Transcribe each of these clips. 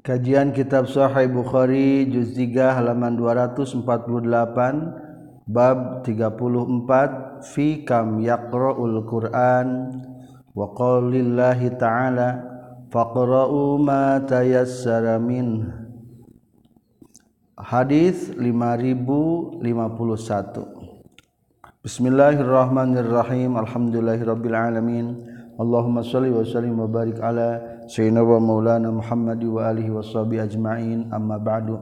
Kajian Kitab Sahih Bukhari juz 3 halaman 248 bab 34 fi kam yaqra'ul Qur'an wa qaulillahi ta'ala faqra'u ma tayassara min Hadis 5051 Bismillahirrahmanirrahim. Alhamdulillahirabbil alamin. Allahumma shalli wa sallim wa barik ala Sayyidina wa Maulana Muhammad wa alihi washabi ajma'in. Amma ba'du.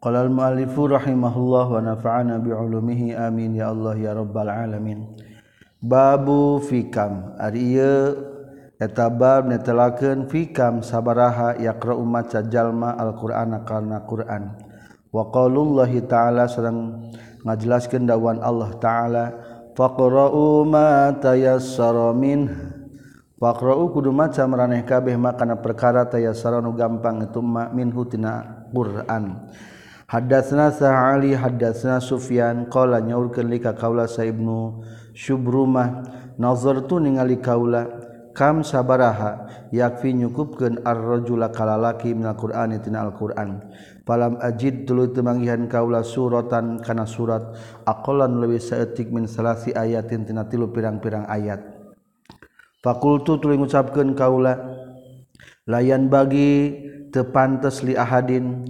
Qala al-mu'allifu rahimahullah wa nafa'ana bi'ulumihi. Amin. Ya Allah ya rabbal alamin. Babu fikam. Ari ieu eta bab netelakeun fikam sabaraha yaqra'u maca jalma al-Qur'ana kana Qur'an. Wa qaulullahi ta'ala sareng ngajelaskeun dawan Allah ta'ala faqra'u ma tayassara minhu. Waqra'u kudu maca maraneh kabeh makana perkara tayasaranu gampang itu minhu tina Qur'an. Hadatsna Sa'ali hadatsna Sufyan qala nyaurkeun li ka kaula sa Ibnu Syubrumah nazartu ningali kaula kam sabaraha yakfi nyukupkeun ar-rajula kalalaki minal Qur'ani tina Al-Qur'an. Falam ajid tuluy temanggihan kaula suratan kana surat aqallan leuwih saeutik min salasi ayatin tina tilu pirang-pirang ayat. fakultu tuluy ngucapkeun kaula layan bagi tepantes li ahadin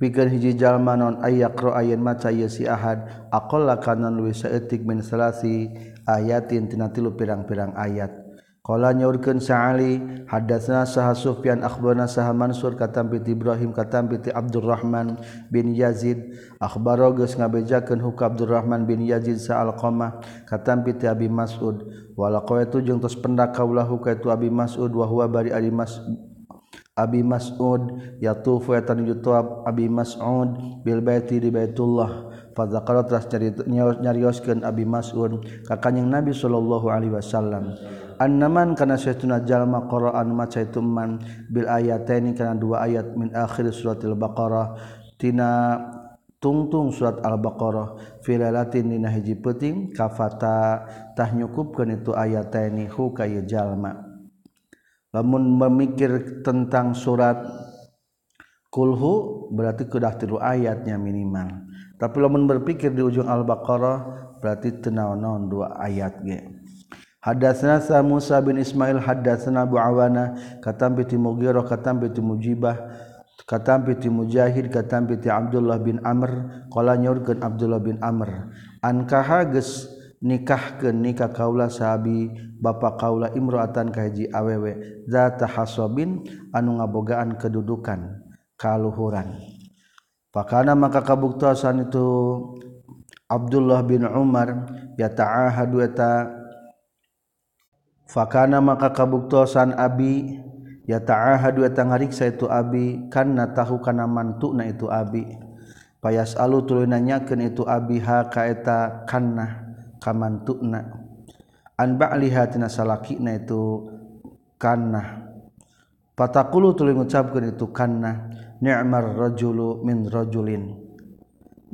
pikeun hiji jalma non ayaqra ayen maca ieu si ahad aqalla kana luwih saeutik min salasi ayatin tina tilu pirang-pirang ayat. Qala nyaurkeun Sa'ali hadatsna Sah Sufyan akhbarna Sah Mansur katam bi Ibrahim katam bi Abdurrahman bin Yazid. Akhbaro geus ngabejakeun hukum Abdurrahman bin Yazid sa Alqamah katam bi Abi Mas'ud. Wala qawaitu jeung tos pendak kaulahu ka itu Abi Mas'ud wa huwa bari Abi Mas'ud Abi Mas'ud yatufu eta nuju Abi Mas'ud bil baiti di Baitullah. Fadzakara telah nyarioskeun Abi Mas'ud ka kanjing Nabi sallallahu alaihi wasallam. annaman kana saytuna jalma qara'an maca itu man bil ayataini kana dua ayat min akhir suratil baqarah tina tungtung surat al-baqarah fi lailatin dina hiji peuting kafata tah nyukupkeun itu ayataini hu ka jalma. Lamun memikir tentang surat kulhu berarti kudah tilu ayatnya minimal. Tapi lamun berpikir di ujung al-baqarah berarti tenaon-naon dua ayat ge. Hadatsana sa Musa bin Ismail hadatsana Abu Awana katam bi Mughirah katam bi Mujibah katam bi Mujahid katam bi Abdullah bin Amr qala nyurkeun Abdullah bin Amr ankaha geus nikahkeun nikah kaula sahabi bapa kaula imroatan ka hiji awewe zata hasabin anu ngabogaan kedudukan kaluhuran. Pakana maka kabuktosan itu Abdullah bin Umar ya ta'ahadu eta fakana maka kabuktosan abi ya ta'ahadu eta ngariksa itu abi karena tahu kana mantukna itu abi. Payas alu tuluy nanyakeun itu abi ha ka eta kana kamantukna an ba'liha tina salakina itu kana patakulu tuluy ngucapkeun itu kana ni'mar rajulu min rajulin.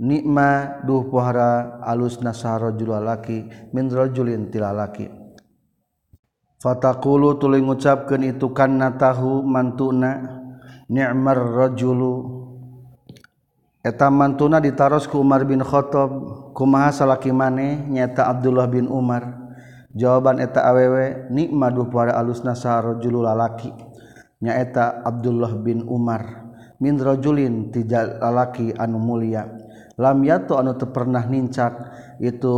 Nikma duh pohara alus nasa rajul laki min rajulin tilalaki fatakulu tuli ngucapkeun itu kanna tahu mantuna ni'mar rajulu. Eta mantuna ditaros ku Umar bin Khattab. Kumaha salaki maneh nyata Abdullah bin Umar. Jawaban eta awewe nikma duh para alusna sarajulu lalaki. Nyaeta Abdullah bin Umar. Min rajulin tijal lalaki anu mulia. Lam yato anu teu pernah nincak. Itu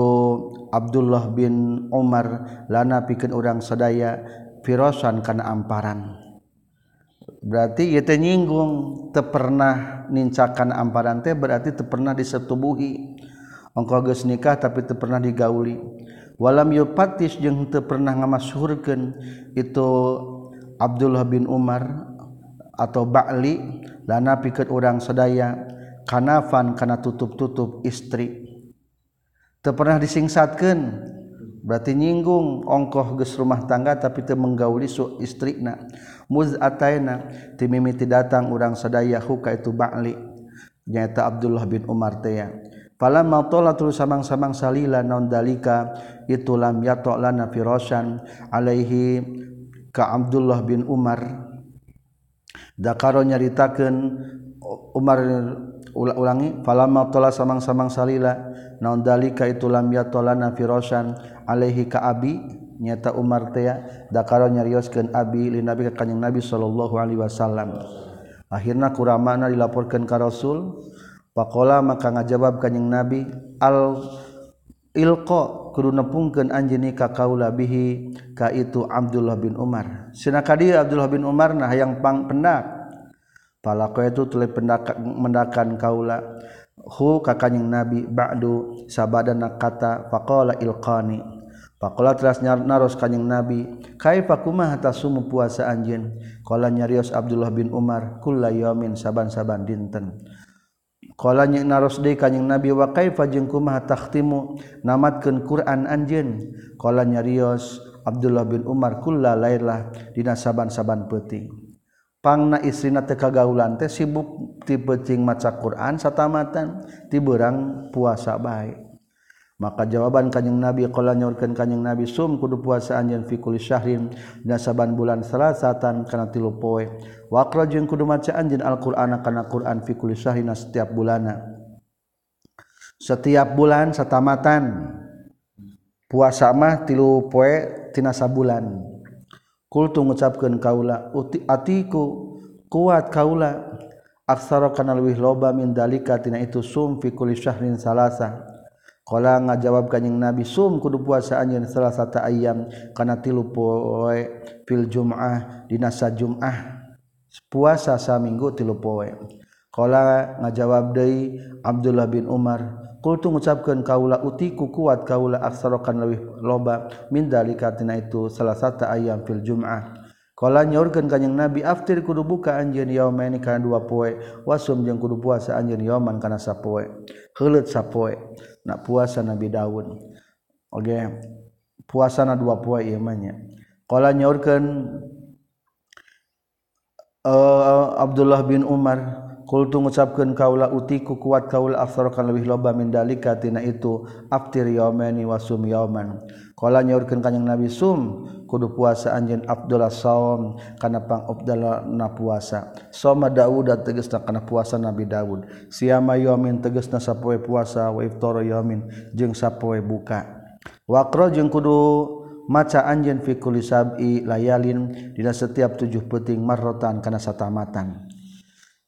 Abdullah bin Umar lana pikeun urang sadaya firosan kana amparan. Berarti ieu teh nyinggung teu pernah nincakan amparan teh berarti teu pernah disetubuhi. Engkau geus nikah tapi teu pernah digauli. Walam yupatis jeung teu pernah ngamashurkeun itu Abdullah bin Umar atau Ba'li lana pikeun urang sadaya kanafan kana tutup-tutup istri. Pernah disingsatkan berarti nyinggung ongkoh ge rumah tangga tapi itu menggauli su istri mumiti datang urang seaya huka itu Balinyata Abdullah bin Umar pala mau tola terus samang-samang salila nondalika itu lam yato lana firosan Alaihi ka Abdullah bin Umar. Dakaro nyaritakeun Umar ulangi falamma tola samang-samang salila naon dalika itu lam yatolana firosan alaihi ka abi? Nyata Umar teh dakaro nyarioskeun abi li nabi ka kanjing nabi sallallahu alaihi wasallam. Akhirna kuramana dilaporkeun ka rasul. Faqala maka ngajawab kanjing nabi al ilqa kudu nepungkeun anjeun ka kaula bihi ka itu Abdullah bin Umar. Cenah ka Abdullah bin Umar nah hayang pang pendak. Palako itu tuluy mendakan kaula hu kakanyang nabi ba'du sabadana kata faqala ilqani. Faqala teras naros kanyeng nabi kaifa kumaha tasumu puasa anjeun? Qala nyarios Abdullah bin Umar kullayamin saban-saban dinten. Qala nyang naros deui kanyeng nabi wa kaifa jeung kumaha takhtimu namatkeun Quran anjeun. Qala nyarios Abdullah bin Umar kullalailah dina saban-saban peuting pangna istrina teu kagaulan teh sibuk ti peucing maca Quran satamatan ti beurang puasa bae. Maka jawaban kanjing Nabi qala nyaurkeun kanjing Nabi sum kudu puasa anjeun fi kulli syahrin dina saban bulan salasatan kana tilu poe. Waqra jeung kudu maca anjeun alqur'ana kana Qur'an fi kulli syahrin setiap bulana. Setiap bulan satamatan puasa mah tilu poe tina sabulan. kultu ngucapkeun kaula atiku kuat kaula. Aksara kana leuwih loba min dalika tina itu sum fi kulli syahrin salasa. Qala ngajawab kanjing nabi sum kudu puasa anjeun salasata ayam kana tilu poe fil jum'ah dina sajum'ah puasa saminggu tilu poe. Qala ngajawab deui Abdullah bin Umar Kultu ngucapkan kaula utiku kuat kaula aksarokan lebih loba mindali katina itu salah satu ayam fil jum'ah. Kala nyorkan kanyang Nabi aftir kudu buka anjeun yaumaini kana dua poe wasum jeung kudu puasa anjeun yauman kana sapoe. Heuleut sapoe. Nak puasa Nabi Daud. Oke. Okay. Puasana dua poe ieu mah nya. Kala nyorkeun uh, Abdullah bin Umar Kultu ngucapkeun kaula utiku kuat kaula afsar kan leuwih loba min dalika tina itu aftir yaumani wa sum yauman. Qala nyaurkeun kanjing Nabi sum kudu puasa anjeun Abdullah saum kana na puasa. Soma Daud tegasna kana puasa Nabi Daud. Siama yaumin tegasna sapoe puasa wa iftara yaumin jeung sapoe buka. Waqra jeung kudu maca anjen fikulisabi layalin dina setiap tujuh peting marrotan kana satamatan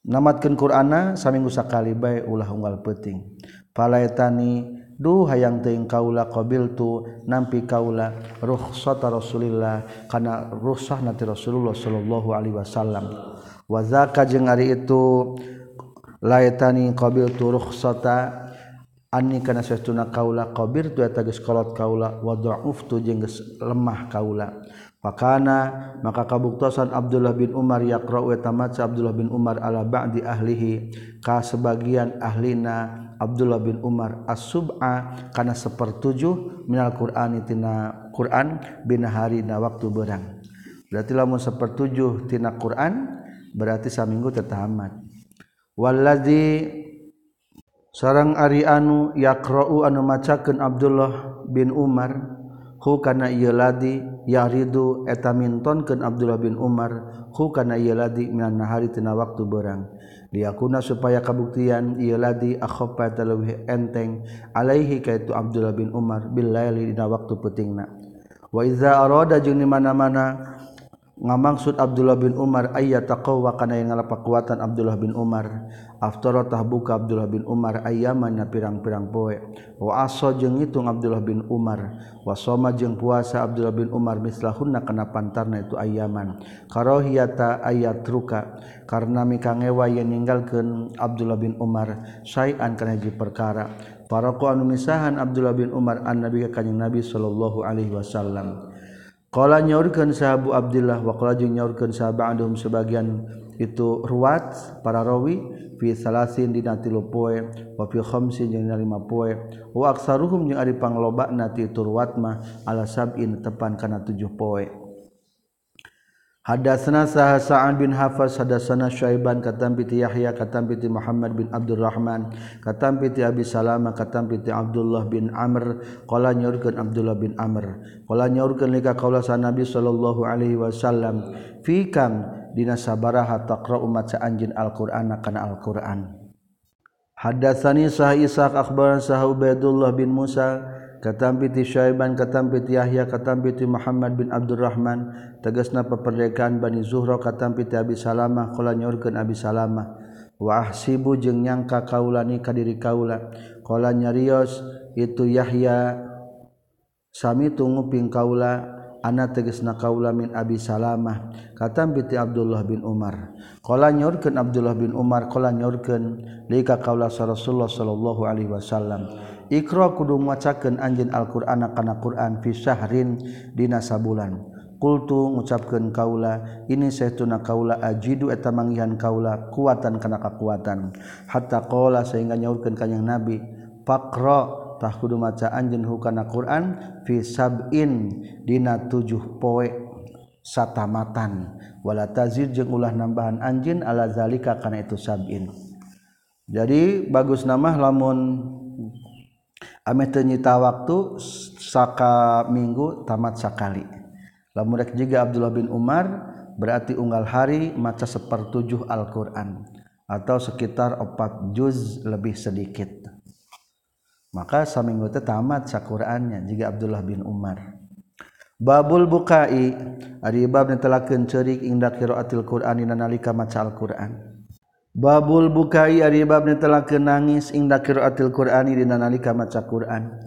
namatkan Qurana saminggu sakali baik ulah unggal peting palaetani duh hayang teing kaula qabil tu nampi kaula rukhsata Rasulillah kana rukhsah nanti Rasulullah sallallahu alaihi wasallam. Wa zaka jeung ari itu laetani qabil tu rukhsata anni kana sesuna kaula qabir tu eta geus kolot kaula wa dha'uftu jeung geus lemah kaula. Pakana maka kabuktosan Abdullah bin Umar yaqra wa tamaca Abdullah bin Umar ala ba'di ahlihi ka sebagian ahlina Abdullah bin Umar as-sub'a kana sepertujuh minal Qur'ani tina Qur'an bina hari na waktu berang. Berarti lamun sepertujuh tina Qur'an berarti saminggu tetahamat. Walladzi sareng ari anu yaqra'u anu macakeun Abdullah bin Umar hukana ladi yaridu etamintonkeun Abdullah bin Umar hukana ladi minan nahari tina waktu berang liakuna supaya kabuktian ieu ladi akhaffa talawi enteng alaihi kaitu Abdullah bin Umar bil laili dina waktu peutingna. Wa iza arada jeung di mana-mana ngamaksud Abdullah bin Umar ayat taqwa kana yang ngalapak kekuatan Abdullah bin Umar. aftarotah buka Abdullah bin Umar ayamannya pirang-pirang poe. Wa aso jeung ngitung Abdullah bin Umar. Wa soma jeung puasa Abdullah bin Umar mislahunna kana pantarna itu ayaman karohiyata ayat ruka karena mikangewa yang ninggalkeun Abdullah bin Umar syai'an kana hiji perkara. Paraku anu misahan Abdullah bin Umar an Nabi ka kanjing Nabi sallallahu alaihi wasallam. Qala nyaurkeun sahabu Abdullah wa qala jeung nyaurkeun sahabat sebagian itu ruwat para rawi fi salasin dina tilu poe wa fi khamsin jeung lima poe. Wa aksaruhum jeung ari panglobana ti turwat mah ala sab'in tepan kana tujuh poe. Hadatsana sah sa bin Hafs hadatsana Syaiban katam bi Yahya katam bi Muhammad bin Abdul Rahman, katam bi Abi Salamah, katam bi Abdullah bin Amr qala nyaurkeun Abdullah bin Amr. Qala nyaurkeun lika kaula sa Nabi sallallahu alaihi wasallam fi kam dina sabaraha taqra umat sa anjeun Al-Qur'an kana Al-Qur'an. Hadatsani sah Ishaq akhbaran sah Ubaidullah bin Musa katampi ti Syaiban katampi ti Yahya katampi ti Muhammad bin Abdurrahman tegasna peperdekaan Bani Zuhra katampi ti Abi Salamah qala nyorkeun Abi Salamah. Wa ahsibu jeung nyangka kaula ni ka diri kaula. Qala nyarios itu Yahya sami tunggu ping kaula. ana teges na kaula min Abi Salamah. Katam piti Abdullah bin Umar. Qala nyorkeun Abdullah bin Umar qala nyorkeun lika kaula Rasulullah sallallahu alaihi wasallam. Iqra kudu macakeun anjeun Al-Qur'an kana Qur'an fi syahrin dina sabulan. Qultu ngucapkeun kaula ini saytuna kaula ajidu eta manggihan kaula kuatan kana kakuatan. Hatta qala sehingga nyaurkeun kanjing Nabi faqra pakro kudu maca anjen hukana Quran fi sabin dina tujuh poe satamatan. Wala tazid jeung ulah nambahan anjin ala zalika kana itu sabin. Jadi bagus nama lamun ame teu nyita waktu saka minggu tamat sakali. Lamun rek juga Abdullah bin Umar berarti unggal hari maca sepertujuh Al-Qur'an atau sekitar 4 juz lebih sedikit maka saminggu teh tamat saqurannya jika Abdullah bin Umar. Babul bukai ari bab netelakeun ceurik inda qiraatil qur'ani nalika maca al-qur'an. Babul bukai ari bab netelakeun nangis inda qiraatil qur'ani dina nalika maca qur'an.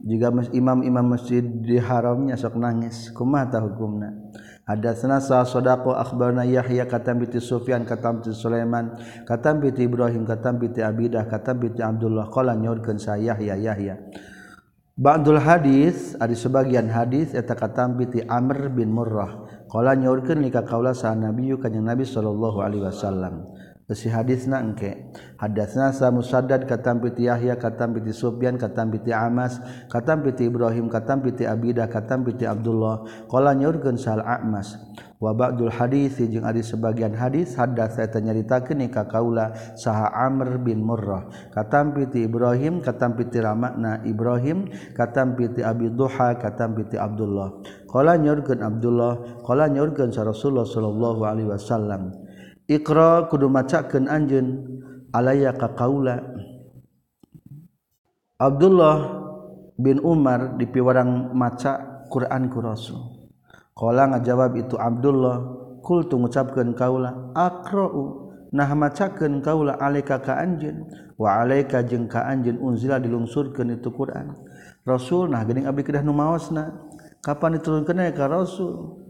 Jika imam-imam masjid di haramnya sok nangis kumaha hukumna? Hadatsana sa sadaqo akhbarna Yahya katam biti Sufyan katam biti Sulaiman katam biti Ibrahim katam biti Abidah katam biti Abdullah. Qala nyorkeun sa Yahya Yahya Ba'dul hadis ada sebagian hadis eta katam biti Amr bin Murrah. Qala nyorkeun lika kaula sa Nabi kanjing Nabi sallallahu alaihi wasallam. si hadis na engke. Hadasna sa musaddad katam piti Yahya katam piti Sufyan katam piti Amas katam piti Ibrahim katam piti Abidah katam piti Abdullah. Qala nyaurkeun sal Amas. Wa ba'dul hadis jeung ari sebagian hadis hadas saya nyaritakeun ni ka kaula saha Amr bin Murrah. Katam piti Ibrahim katam piti Ramakna Ibrahim katam piti Abi Duha katam piti Abdullah. Qala nyaurkeun Abdullah qala nyaurkeun sa Rasulullah sallallahu alaihi wasallam. Iqra kudu macakeun anjeun alaya ka kaula. Abdullah bin Umar dipiwarang maca Quran ku Rasul. Qala ngajawab itu Abdullah qultu ngucapkeun kaula aqra'u nah macakeun kaula alaika ka anjeun wa alaika jeung ka anjeun unzila dilungsurkeun itu Quran. Rasul nah geuning abdi kedah nu maosna kapan diturunkeun ka Rasul?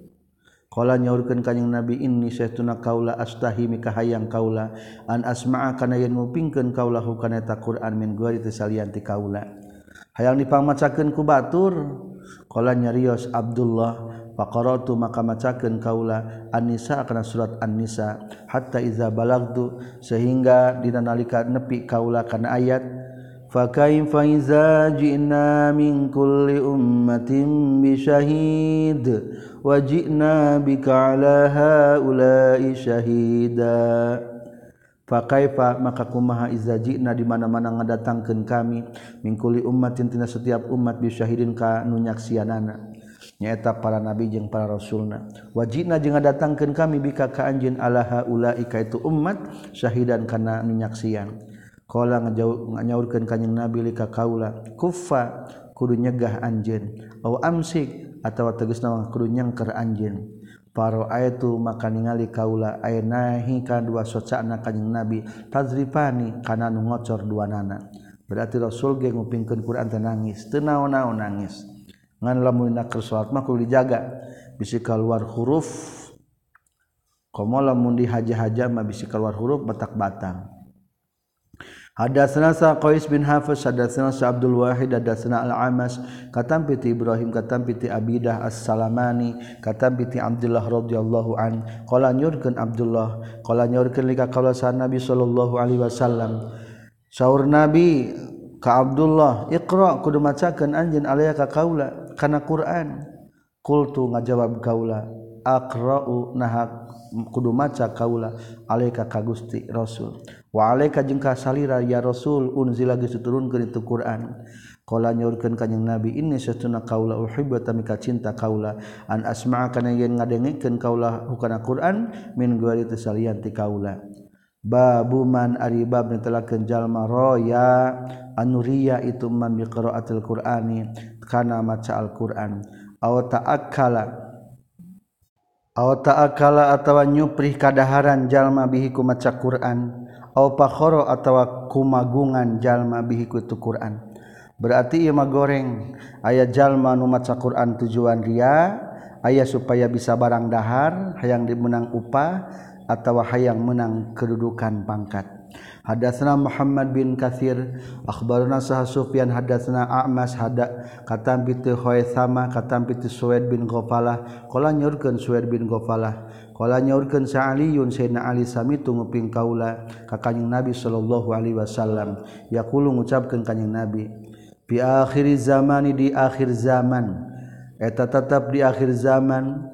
Kala nyaurkeun ka Nabi inni saytuna kaula astahi mikahayang kaula an asma'a kana yen ngupingkeun kaula hukana eta Qur'an min gari tisalian ti kaula. Hayang dipamacakeun ku batur. Kala nyarios Abdullah faqaratu maka macakeun kaula An-Nisa kana surat An-Nisa hatta iza balagtu sehingga dina nalika nepi kaula kana ayat فكيف إذا جئنا من كل أمة بشهيد وجئنا بك على هؤلاء شهيدا Fakaifa maka kumaha iza jina di mana-mana ngadatangkeun kami mingkuli umatin tina setiap umat bisyahidin ka nu nyaksianana nyaeta para nabi jeung para rasulna wajibna jeung ngadatangkeun kami bika ka anjeun ala haula'i ka itu umat syahidan kana nu nyaksian Kala ngajauh nganyaurkeun Nabi lika kaula kuffa kudu nyegah anjeun. Aw amsik atawa tegasna kudu nyengker anjeun. Paro aitu maka ningali kaula nahi ka dua socana kanyeng Nabi tazrifani kana nu ngocor dua nana. Berarti Rasul ge ngupingkeun Quran teh nangis teu naon-naon nangis. Ngan lamun nak keur salat mah kudu dijaga. Bisi keluar huruf komo lamun dihaja-haja mah bisi keluar huruf batak-batang Hadatsana sa Qais bin Hafiz hadatsana sa Abdul Wahid hadatsana Al-Amas katam piti Ibrahim katam piti Abidah As-Salamani katam piti Abdullah radhiyallahu an. Qala nyurkeun Abdullah qala nyurkeun lika qala Nabi sallallahu alaihi wasallam. Saur Nabi ka Abdullah Iqra kudu macakeun anjeun alaya ka kaula kana Quran. Qultu ngajawab kaula aqra'u nahak kudu maca kaula alaika ka Gusti Rasul. waalai kajeng kasalira ya rasul unzi lagi seturun ke itu Quran. Kalau nyurkan kanyang nabi ini setuna kaula uhibba tamika cinta kaula an asma'a kana yen ngadengikeun kaula hukana Quran min gari tesalian ti kaula. Babu man ari bab netelakeun jalma roya anuria itu man bi qiraatil qur'ani kana maca al-Qur'an. Aw ta'akkala aw ta'akkala atawa nyuprih kadaharan jalma bihi ku maca Qur'an. pakhoro atawa kumagungan jalma bihikutu Quran. Berarti ia mah goreng. Ayat jalma nu maca Quran tujuan ria ayah supaya bisa barang dahar hayang dimenang upah atawa hayang menang kedudukan pangkat. Hadatsna Muhammad bin Katsir akhbarana Sah Sufyan hadatsna A'mas hada katam bi Khaisama katam bi Suwaid bin Ghafalah. Qala nyurkeun Suwaid bin Ghafalah. Kala nyaurkeun sa Aliun Sayyidina Ali samitu nguping kaula ka Kanjeng Nabi sallallahu alaihi wasallam. Yaqulu ngucapkeun Kanjeng Nabi bi akhiri zamani di akhir zaman. Eta tetap di akhir zaman.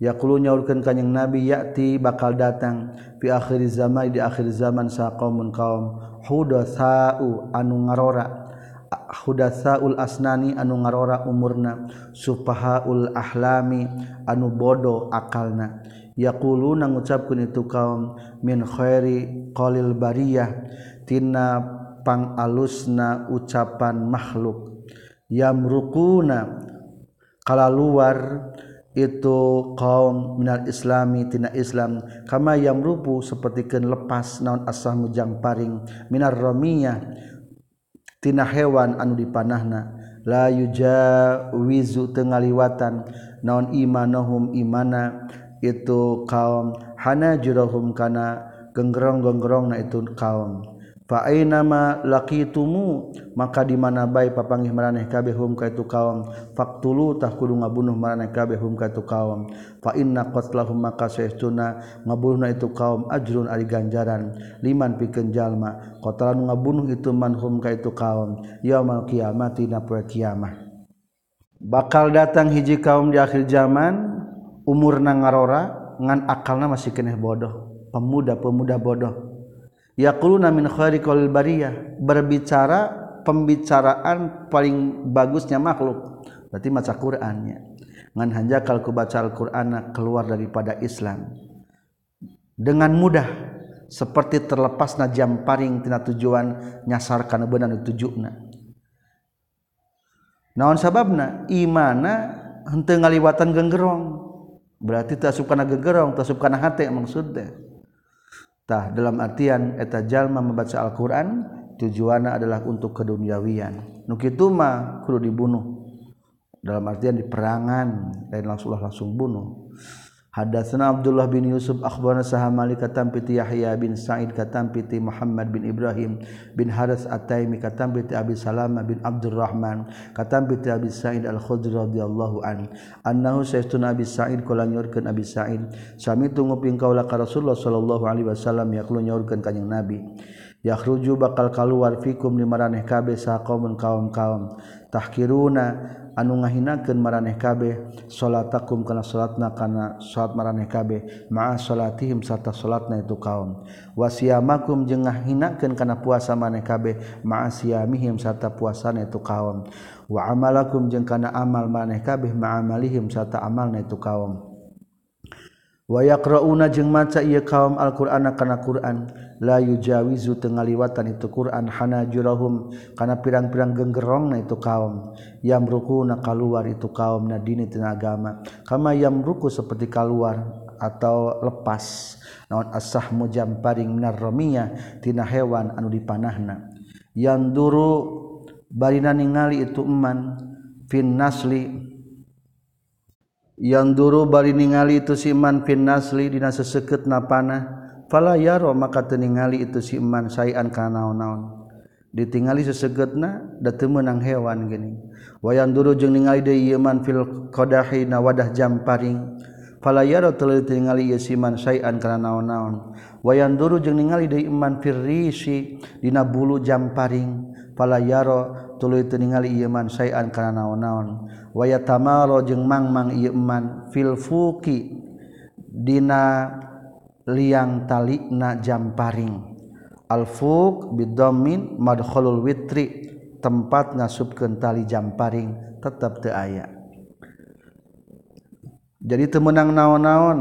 Yaqulu nyaurkeun Kanjeng Nabi yati bakal datang. Bi akhir zaman di akhir zaman sa qaumun qaum hudatsau anu ngarora. Hudatsaul asnani anu ngarora umurna. Sufahaul ahlami anu bodoh akalna. yakulu na ngucapkan itu kaum min khairi qalil bariyah tina pang alusna ucapan makhluk. Yamrukuna kala luar itu kaum minal islami tina islam kama yamrupu sapertikeun lepas naon asah mujang paring minar ramiyah tina hewan anu dipanahna. La yujawizu tengaliwatan naon imanahum imana itu kaum hana jurahum kana genggerong-genggerong na itu kaum. Fa nama laqitumu? Maka di mana bae papanggih maraneh kabeh hum ka itu kaum? Faktulu tah kudu ngabunuh maraneh kabeh hum ka itu kaum. Fa inna qatlahum maka saestuna ngabunuhna itu kaum ajrun ari ganjaran. Liman pikeun jalma qatalan ngabunuh itu man hum ka itu kaum. Yaumul qiyamati na poe kiamah bakal datang hiji kaum di akhir zaman umurna ngarora ngan akalna masih keneh bodoh. Pemuda-pemuda bodoh. Yaquluna min khariqil bariyah. Berbicara pembicaraan paling bagusnya makhluk. Berarti maca Qur'annya. Ngan hanjakal ku baca Al-Qur'an keluar daripada Islam. Dengan mudah. Seperti terlepasna jam paring tina tujuan nyasar kana beunang tujuna naon sababna? Imana henteu ngaliwatan genggerong berarti tasub kana gegerong tasub kana hate maksudnya tah dalam artian eta jalma membaca Al-Qur'an tujuanna adalah untuk keduniawian. Nu kitu mah kudu dibunuh. Dalam artian di perangan langsung langsung bunuh. Hadatsana Abdullah bin Yusuf akhbarana Sahal Malik katam piti Yahya bin Sa'id katam piti Muhammad bin Ibrahim bin Haras At-Taimi katam piti Abi Salama bin Abdurrahman katam piti Abi Sa'id Al-Khudri radhiyallahu an. Annahu sayyiduna Abi Sa'id kala nyorkeun Abi Sa'id sami tunguping kaula ka Rasulullah sallallahu alaihi wasallam yaqulu nyorkeun kanjing Nabi. Yakhruju bakal kaluar fikum limaraneh kabeh sa kaum kaum-kaum. Tahkiruna anu ngahinakeun maraneh kabeh salatakum kana salatna kana salat maraneh kabeh ma'a salatihim sarta salatna itu kaum. Wasiyamakum jeung ngahinakeun kana puasa maraneh kabeh ma'a siyamihim sarta puasana itu kaum. Wa amalakum jeung kana amal maraneh kabeh ma'a amalihim sarta amalna itu kaum. wayakrouna jeung maca ia kaum Alquran kana Quran layu jawizu tengahliwatan itu Quran Hana jurahum kana pirang-pirang genggerong na itu kaum. Yang ruku na keluar itu kaum nadini agama. Kama yang ruku seperti keluar atau lepas. Naon asah mujam paring minar romia tina hewan anu dipanahna. Yang duru barina ningali itu eman fin nasli yang duru bari ningali itu si iman fin nasli dina seseket napana. Fala yaro maka teningali itu si iman sayan kana naon-naon. Ditingali sesegetna da teu meunang hewan geuning wayang duru jeung ningali deui iman fil qadahi na wadah jamparing fala yaro teu tingali ieu si iman sayan kana naon-naon. Wayang duru jeung ningali deui iman firrisi dina bulu jamparing fala yaro tuluy teu ningali ieu iman sayan kana naon-naon. Waya tamaro jeung mangmang ieu eman fil fuki dina liang talikna jam paring. Al fuq bidommin madkhulul witri tempat ngasubken tali jamparing tetap te aya. Jadi temenang naon-naon?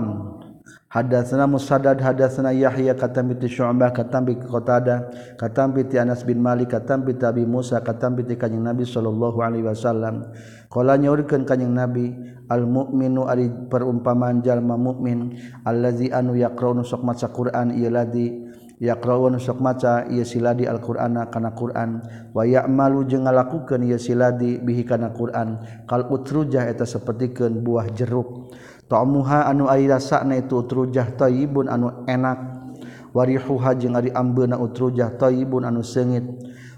Hadatsana Musaddad hadatsana Yahya katam bi Syu'bah katam bi Qatada katam bi Anas bin Malik katam bi Abi Musa katam bi Kanjeng Nabi sallallahu alaihi wasallam Kala nyaurkeun kanjing Nabi al mukminu ari perumpamaan jalma mukmin allazi anu yaqra'u sok maca Quran ieu ladzi yaqra'u sok maca ieu siladi alqur'ana kana Quran. Wa ya'malu jeung ngalakukeun ieu siladi bihi kana Quran. Kal utrujah eta sapertikeun buah jeruk. Ta'muha anu ari rasana itu utrujah thayyibun anu enak. Warihuha jeung ari ambeuna utrujah thayyibun anu seungit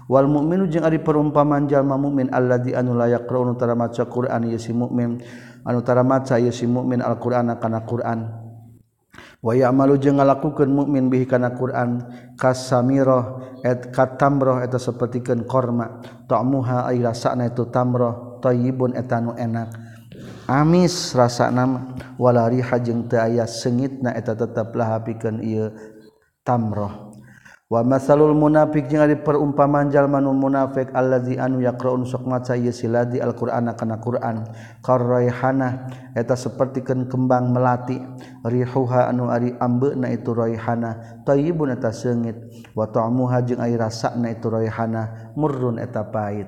wal mukminu jeung ari perumpamaan jalma mukmin alladzi anu la yaqra'u tara maca Qur'an yeusi mukmin anu tara maca yeusi mukmin alqur'ana kana Qur'an. Wa ya'malu jeung ngalakukeun mukmin bihi kana Qur'an kasamirah et katamrah eta sapertikeun korma. Ta'muha ay rasana itu tamrah thayyibun eta anu enak. Amis rasana wala riha jeung teu aya sengitna eta tetep lahapikeun ieu tamrah wa masalul munafik jeung ari perumpamaan jalma nu munafik allazi anu yaqraun sok maca ieu siladi alqur'ana kana qur'an. Qarraihana eta sapertikeun kembang melati. Rihuha anu ari ambeuna itu raihana. Thayyibun eta seungit. Wa ta'muha jeung ari rasana itu raihana. Murrun eta pait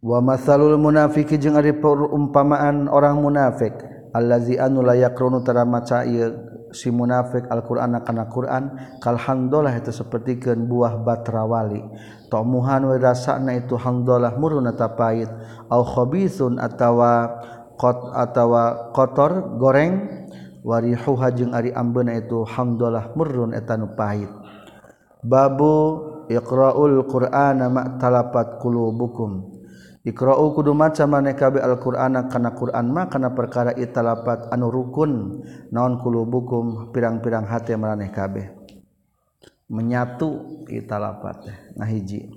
wa masalul munafiki jeung ari perumpamaan orang munafik. Allazi anu la yaqraunu tara maca ieu si munafik Alquran kana Quran kalhamdulillah itu sepertikan buah batrawali. Tomuhan werasana itu hamdullah murun atau pahit au khabithun atawa kot atawa kotor goreng warihuha jeung ari ambeuna itu hamdalah murun eta nu pahit. Babu iqraul qur'ana ma talapat qulubukum. Iqra'u kudu maca maneh kabeh Al-Qur'ana kana Qur'an mah kana perkara italapat anu rukun naon kulubukum pirang-pirang hate maneh kabeh. Menyatu italapat nah hiji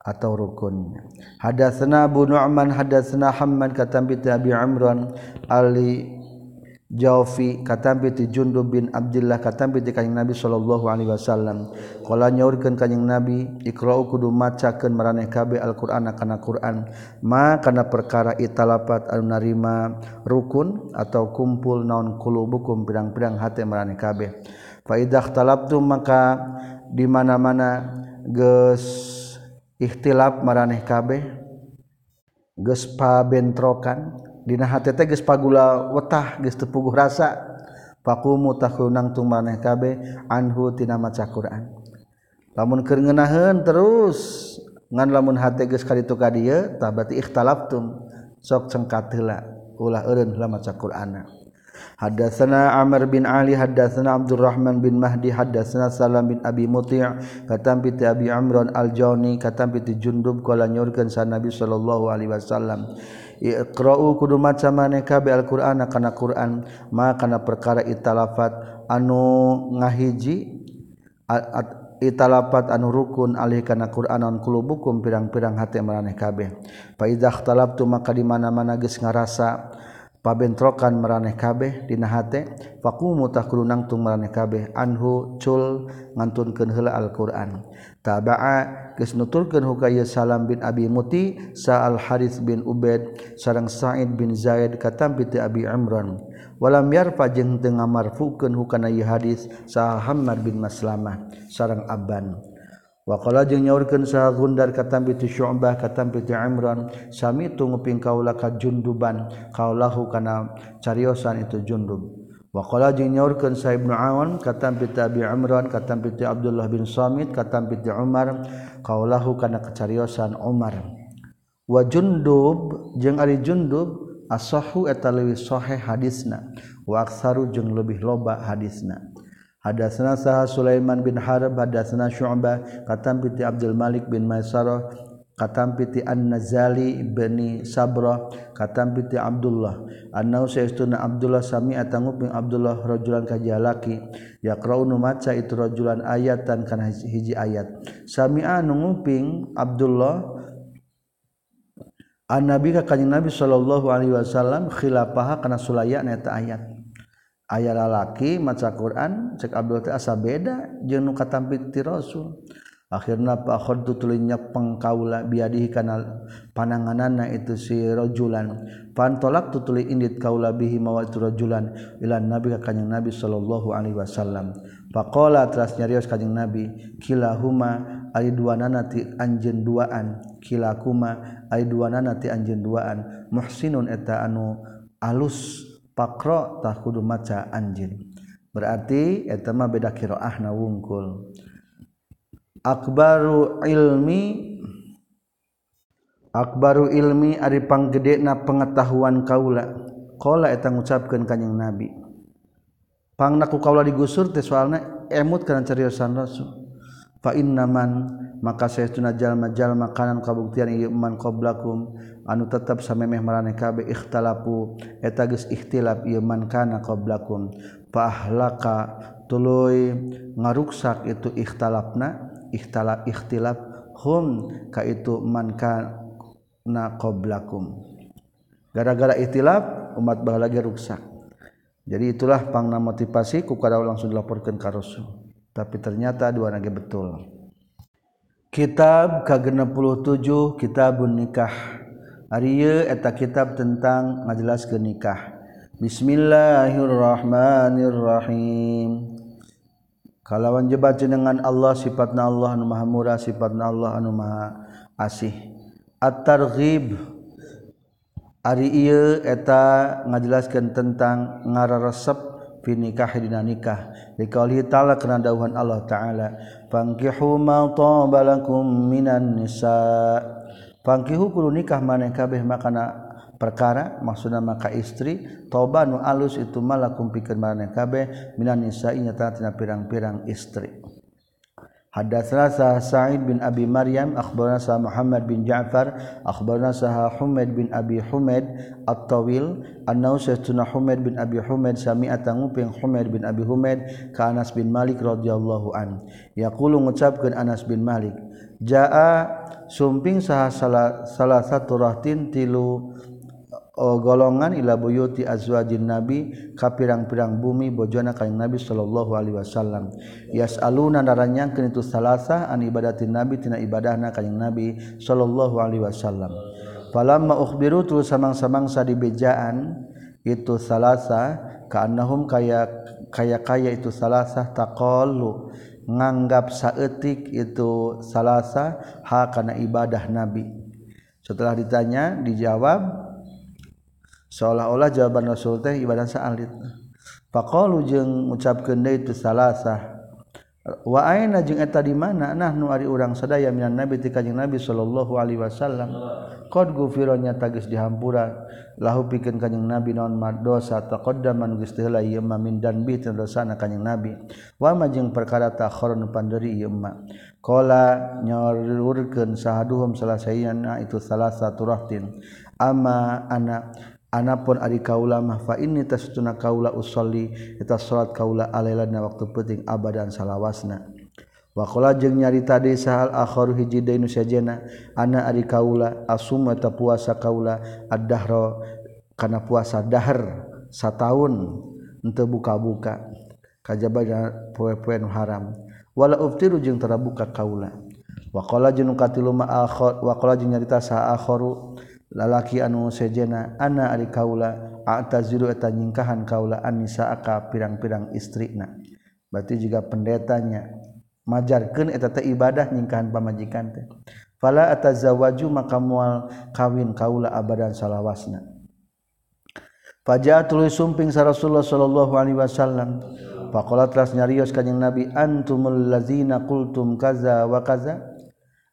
atau rukun. Hadatsna Abu Nu'man hadatsna Hammad katam bi Abi Imran Ali Jawfi katambi ti Jundub bin Abdullah katambi ti kanjing Nabi sallallahu alaihi wasallam. Qala nyaurkeun kanjing Nabi, Iqra kudu macakeun maraneh kabeh Al-Qur'an kana Qur'an." Ma kana perkara italapat anu narima rukun atau kumpul naon kulubukum pirang-pirang hate maraneh kabeh. Fa idah talabtu maka di mana-mana geus ikhtilaf maraneh kabeh geus pabentrokan pagula wetah tepuguh rasa. Pakumu taunangtung maneh anhu Anhutina maca Quran. Lamun kengenahan terus ngan lamun sekali itu ka dia tabati ikhtalaftum. Sok cengkatla ulah eureun lamun maca Qur'ana. Hadatsana Amr bin Ali hadatsana Abdurrahman bin Mahdi hadatsana Salam bin Abi Muti' katam bi Abi Amran al-Jawni katam bi Jundub qala nyurkeun sa Nabi sallallahu alaihi wasallam. Iqra'u kudu maca maneh kabe Al-Qur'ana kana Qur'an ma kana perkara italafat. Anu ngahiji italapat anu rukun alih kana Qur'anan kulubukum pirang-pirang hati maraneh kabeh. Fa idza ikhtalaftu maka di mana-mana geus ngarasa pabentrokan meraneh kabeh dina hate faqumu tung nangtung meraneh kabeh. Anhu cul ngantunkeun heula Al-Qur'an. Taba'a geus nuturkeun hukaya Salam bin Abi Muti sa'al Harits bin Ubaid sareng Sa'id bin Zaid katampi ti Abi Imran. Walam yarfa jeung teu ngamarfukeun hukana ieu hadis sa bin Maslamah sareng Abban. Wakola jeung nyaurkeun saha Gundar katam bitu Syu'bah katam bitu Imran sami tunguping kaula ka Junduban kaulahu kana cariosan itu Jundub. Wakola jeung nyaurkeun saha Ibnu Awan katam bitu Abi Imran Katam tu Abdullah bin Samit katam bitu Umar kaulahu kana cariosan Umar. Wa Jundub jeung ari Jundub asahu eta leuwih sahih hadisna wa aktsaru jeung leuwih loba hadisna. Hadatsana Sah Sulaiman bin Harb hadatsana Syu'bah katam piti Abdul Malik bin Maisarah katam piti An-Nazali bin Sabrah katam piti Abdullah. Annau saestuna Abdullah sami atanguping Abdullah rajulan kajalaki yaqra'u maca itu rajulan ayatan kana hiji ayat. Sami anu nguping Abdullah An-Nabi ka kanjing Nabi sallallahu alaihi wasallam khilafaha kana sulaya eta ayat aya lalaki maca Quran cek Abdul teh asa beda jeung nu katampik ti Rasul. Akhirna fa tulinya pengkaula biadihi kana pananganana itu si rajulan. Pantolak tutuli indit kaula bihi mawa itu rajulan ila nabi ka kanjing nabi sallallahu alaihi wasallam. Faqala teras nyarios kanyang nabi kilahuma ari duanana ti anjeun duaan. Kilakuma ari duanana ti anjeun duaan. Muhsinun eta anu alus pakrotahkudu maca anjin berarti eta mah beda qiraahna wungkul akbaru ilmi akbaru ilmi ari panggede na pengetahuan kaula. Kola eta ngucapkeun kanyang nabi. Pangnaku kaula digusur teh soalna emut kana cariosan rasul. fain maka saya tunajal-majal makanan kabuktian iman qoblakum anu tetap samemeh meraneh kabe ikhtalapu etagis ikhtilaf iman kana qoblakum. Pahlaka tuluy ngaruksak itu ikhtalapna ikhtilaf ikhtilaf hum ka itu man kana qoblakum. Gara-gara ikhtilaf umat bahala lagi ruksak. Jadi itulah pangna motivasi ku kada langsung dilaporkan ka Rasul. Tapi ternyata dua nage betul. Kitab ke-67 kitabun nikah. Ari eta kitab tentang ngajelaskeun nikah. Bismillahirrahmanirrahim. Kalawan jebat dengan Allah sifatna Allah anu maha murah sifatna Allah anu maha asih. At-targhib. Ari ieu eta ngajelaskeun tentang ngararesep fi nikah dina nikah. Liqauli ta'ala kana dawuhan Allah taala. Fankihu ma tabalakum minan nisa. Fankihu kudu nikah maneh kabeh makana perkara maksudna maka istri toba nu alus itu malakum pikeun maneh kabeh minan nisa nya tina pirang-pirang istri. Hadatsana sah Sa'id bin Abi Maryam akhbarana sah Muhammad bin Ja'far akhbarana sah Humaid bin Abi Humaid At-Tawil annahu sayyiduna Humaid bin Abi Humaid sami'a tanguping Humaid bin Abi Humaid ka Anas bin Malik radhiyallahu an. Yaqulu ngucapkeun Anas bin Malik jaa sumping sah salah, salah satu rahtin tilu golongan ila buyuti azwajin nabi ka pirang-pirang bumi bojona kaing nabi sallallahu alaihi wasallam. Yasaluna naranyangkeun itu salasa an ibadatin nabi tina ibadahna kaing nabi sallallahu alaihi wasallam. Falamma ukhbiru tu samang-samangsa dibejaan itu salasa kaannahum kaya kaya kaya itu salasa taqallu nganggap saeutik itu salasa ha kana ibadah nabi. Setelah ditanya dijawab seolah-olah jawaban Rasul teh ibadah saalit. Faqalu jeung ngucapkeun deui itu salasah. Wa aina jeung eta di mana? Nahnu ari urang sadaya minan nabi ti kanjing nabi sallallahu alaihi wasallam. Qad gufira nya tagis dihampura. Lahu pikeun kanjing nabi naon madosa taqaddaman geus teu heula ieu mah min dan bi dosana kanjing nabi. Wa ma jeung perkara takhorun panderi ieu mah. Qala nyorurkeun sahaduhum salasayana itu salah satu rahtin. Ama ana Anapun ari kaula mah fa inni tasutuna kaula usolli eta salat kaula alailana waktu penting abadan salawasna. Wa qala jeung nyarita deui sahal akharu hiji deui nu sajena ana ari kaula asuma ta puasa kaula ad-dahra kana puasa dahar sataun henteu buka-buka. Kajaba poe-poe nu haram. Wala uftiru jeung tara buka kaula. Wa qala jeung katilu ma wa qala jeung nyarita sa akharu lalaki anu sejena ana ari kaula ataziru eta nyingkahan kaula anisa aka pirang-pirang istrina. Berarti juga pendetanya majarkeun eta teh ibadah nyingkahan pamajikan teh. Fala atazawaju maka moal kawin kaula abadan salawasna. Fajatul sumping sa Rasulullah sallallahu alaihi wasallam faqala telah nyarios kanjing Nabi antumul ladzina qultum kaza wa kaza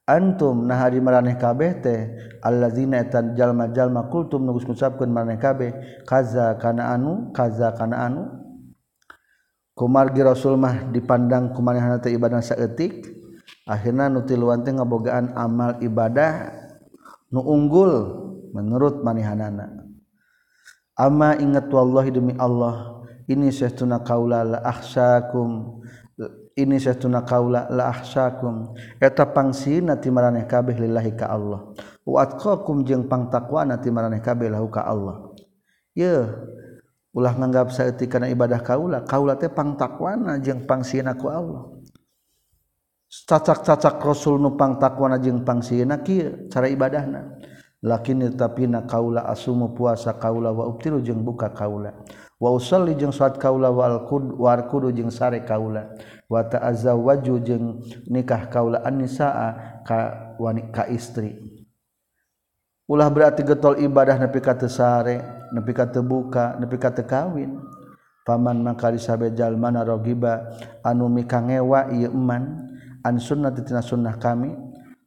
antum nah hari meraneh kabeh teh allazina etan jalma-jalma kultum nugus ngucapkeun maraneh kabeh kaza kana anu kaza kana anu. Kumargi rasul mah dipandang kumanehna teh ibadah saeutik akhirna nu tiluan teh ngabogaan amal ibadah nu unggul menurut manehanana ama ingat wallahi demi Allah ini sesuna kaula la ahsakum ini saya tuna kaula la ahsakum eta pangsina ti maraneh kabeh lillahi ka Allah. Wa atqakum jeung pangtakwana ti maraneh kabeh lahu ka Allah. Ye ulah nganggap saeutik kana ibadah kaula kaula teh pangtakwana jeung pangsina ku Allah. Cacak-cacak rasul nu pangtakwana jeung pangsina kieu cara ibadahna. Lakin tapi na kaula asumu puasa kaula wa ubtilu jeung buka kaula. wasalli jeung salat kaula wal qud war kudu jeung sare kaula. Wa ta'azawwaju jeung nikah kaula an-nisaa ka wanita ka istri. Ulah berarti getol ibadah nepi ka teu sare nepi ka teu buka nepi ka teu kawin. Paman maka disabe jalmana rogiba anu mikangewa ieu eman an sunnah tina sunnah kami.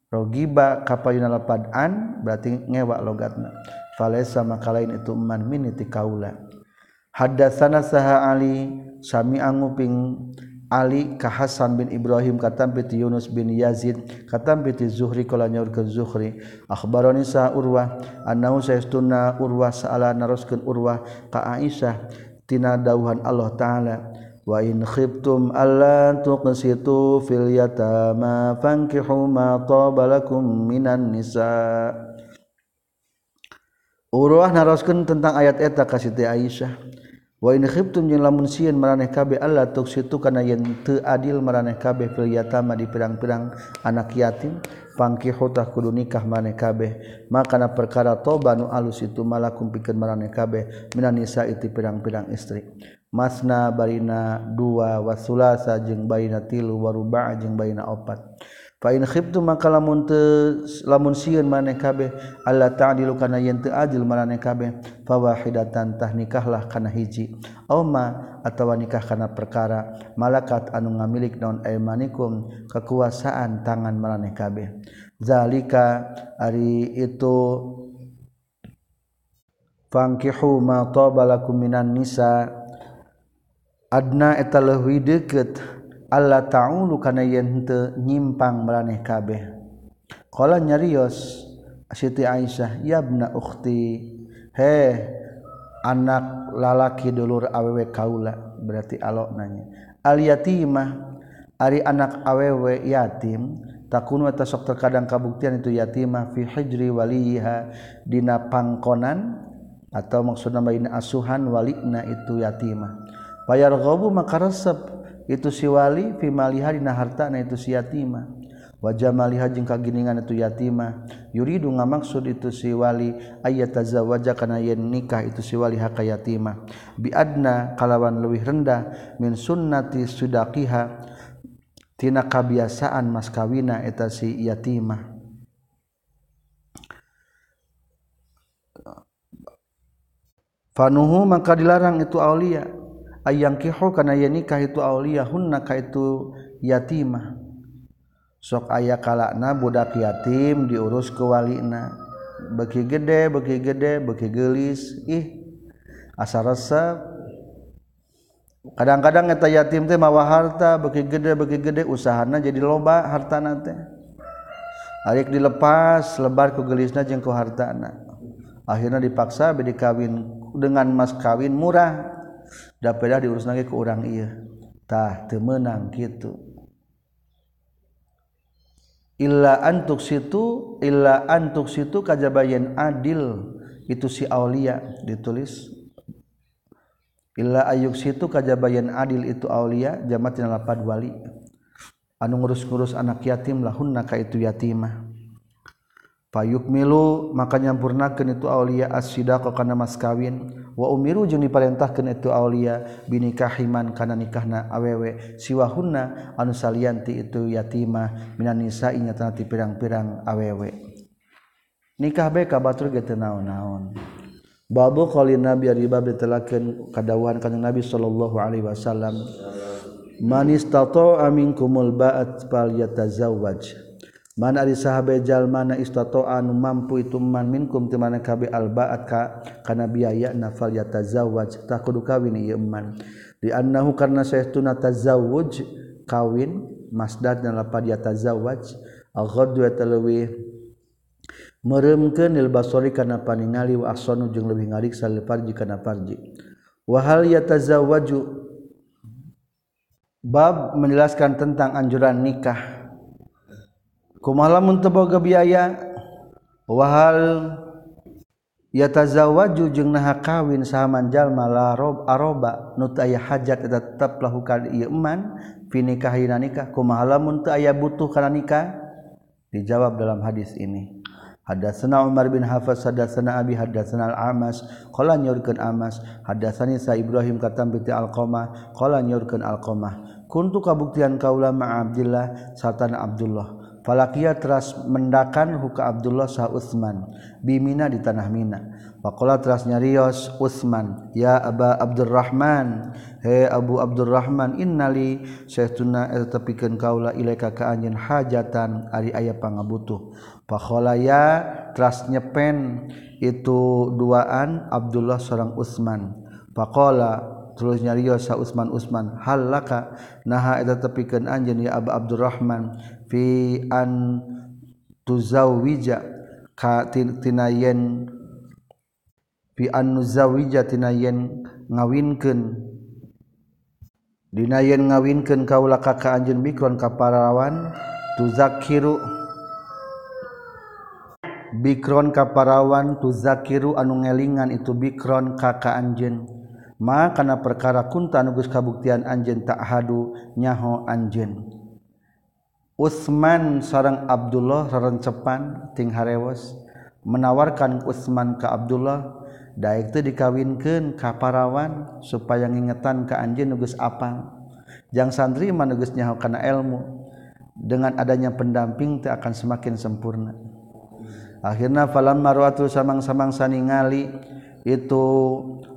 Rogiba kapayuna lapad an berarti ngewa logatna. Falesa maka lain itu eman miniti kaula. Hadatsana saha ali sami anguping Ali ka Hasan bin Ibrahim katam piti Yunus bin Yazid katam piti Zuhri kala nyaurkeun Zuhri. Akhbarani sa Urwah annahu sayastuna Urwah sa'ala naroskeun Urwah ka Aisyah tina dauhan Allah taala. Wa in khiftum alla tuqsitu fil yatama fankihu ma tabalakum minan nisa. Urwah naroskeun tentang ayat eta ka Siti Aisyah lamun maraneh kabeh Allah situ kana yen teu adil maraneh kabeh fil yatama di pirang-pirang anak yatim pangkihutah kudu nikah maneh kabeh. Makana perkara toba nu alus itu malakum pikeun maraneh kabeh minan nisa iti pirang-pirang istri. Masna barina dua wasulasa jeung Baina tilu waruba jeung baina opat. Fain khibtu maka lamun te lamun sieun maneh kabeh Allah ta'dilu kana yen teu adil maneh kabeh fawahidatan tah nikahlah kana hiji. Aw ma atawa nikah kana perkara malakat anu ngamilik naon aymanikum kekuasaan tangan maneh kabeh. Zalika ari itu fangkihu ma tabalakum minan nisa adna eta leuwih deukeut Allah ta'ulu kana yente nyimpang maraneh kabeh. Qala nyarios Siti Aisyah yabna ukhti he anak lalaki dulur awewe kaula. Berarti alok nanya. Al yatimah ari anak awewe yatim takun wa tasok terkadang kabuktian itu yatimah fi hijri waliha dina pangkonan atau maksudna baina asuhan walina itu yatimah. Bayar gobu maka resep itu siwali fimaliha dina harta na itu si yatima. Wajah maliha jeung kaginingan itu yatima. Yuridu ngamaksud itu siwali ayat tazawwaja kana yen nikah itu siwali haka yatima. Biadna kalawan leuwih rendah min sunnati sudaqiha tina kabiasaan mas kawina eta si yatima. Fanuhu maka dilarang itu aulia. ayang kiho kana ye nikah itu auliyahunna ka itu yatimah. Sok aya kalakna budak yatim diurus ke walina. Beki gede beki gede beki gelis ih asa resep. Kadang-kadang eta yatim teh mawa harta beki gede beki gede usahana jadi loba hartana teh. Arik dilepas lebar ku gelisna jeung ku hartana. Akhirnya dipaksa bedi kawin dengan mas kawin murah. dapat diurus lagi ke orang iya. Tah temenang gitu illa antuk situ illa antuk situ kajabayan adil. Itu si aulia ditulis. Illa ayuk situ kajabayan adil itu aulia jamat lapad wali. Anu ngurus-ngurus anak yatim lahunna ka itu yatimah. payuk milu maka nyampurnakan itu Aulia asida kau karena mas kawin. Wa umiru jeung diperintahkan itu Aulia binikahiman karena nikahna awewe. Siwahunna anu salianti itu yatimah minan nisa'i nyatana ti pirang-pirang awewe. Nikah bae ka batur ge naon-naon. Babu qali nabi ari bab ditelakeun kadawuhan kanjeng nabi sallallahu alaihi wasallam. Man istata'a minkumul ba'at falyatazawwaj. mana ari sahabejal mana istatoa nu mampu itu man minkum ti mana kabe albaat ka kana biaya na fal yatazawwaj tah kudu kawin ieu man. Di annahu karna saytuna tazawwuj kawin masdar dan lapad yatazawwaj. Aghaddu yatalawi meureumkeun il basori kana paningali wa ahsanu jeung leuwih ngariksa lil farji kana farji. Wa hal yatazawwaju? Bab menjelaskan tentang anjuran nikah kumaha lamun teu boga biaya? Wahal ya tazawwaju jeung naha kawin saman jalma la rob aroba. Nu aya hajat eta tetep lahu ka ieu eman fi nikahina nikah. Kumaha lamun teu aya butuh kana nikah? Dijawab dalam hadis ini. Hadatsana Umar bin Hafs hadatsana Abi hadatsana Al-Amas. Qala nyurkeun Amas hadatsani Sa Ibrahim katam bi Al-Qamah. Qala nyurkeun Al-Qamah kuntu kabuktian kaula ma Abdullah satana Abdullah Falakia teras mendakan huka Abdullah sah Utsman bimina di tanah Mina. Faqala teras nyarios Utsman, ya Aba Abdurrahman, he Abu Abdurrahman innali saestuna eta tepikeun kaula ilaika ka anjeun hajatan ari aya pangabutuh. Faqala ya teras nyepen itu duaan Abdullah seorang Utsman. Faqala terus nyarios sa Utsman Utsman halaka naha eta tepikeun anjeun ya Aba Abdurrahman fi an tuzawija ka tinayen fi an nuzawija tinayen ngawinkeun. Dinayen ngawinkeun kaula ka ka anjeun bikron ka parawan tuzakiru. Bikron ka parawan tuzakiru anu ngelingan itu bikron ka ka anjeun. Ma kana perkara kunta nugus kabuktian anjeun tak hadu nyaho anjeun. Utsman sarang Abdullah rerencepan ting Harewas menawarkan Utsman ke Abdullah daik teu dikawinkeun ka parawan supaya ngingetan ka anjeun nugus geus apal jang santri mah geus nyaho kana ilmu. Dengan adanya pendamping itu akan semakin sempurna. Akhirnya falam marwatu samang-samang saningali itu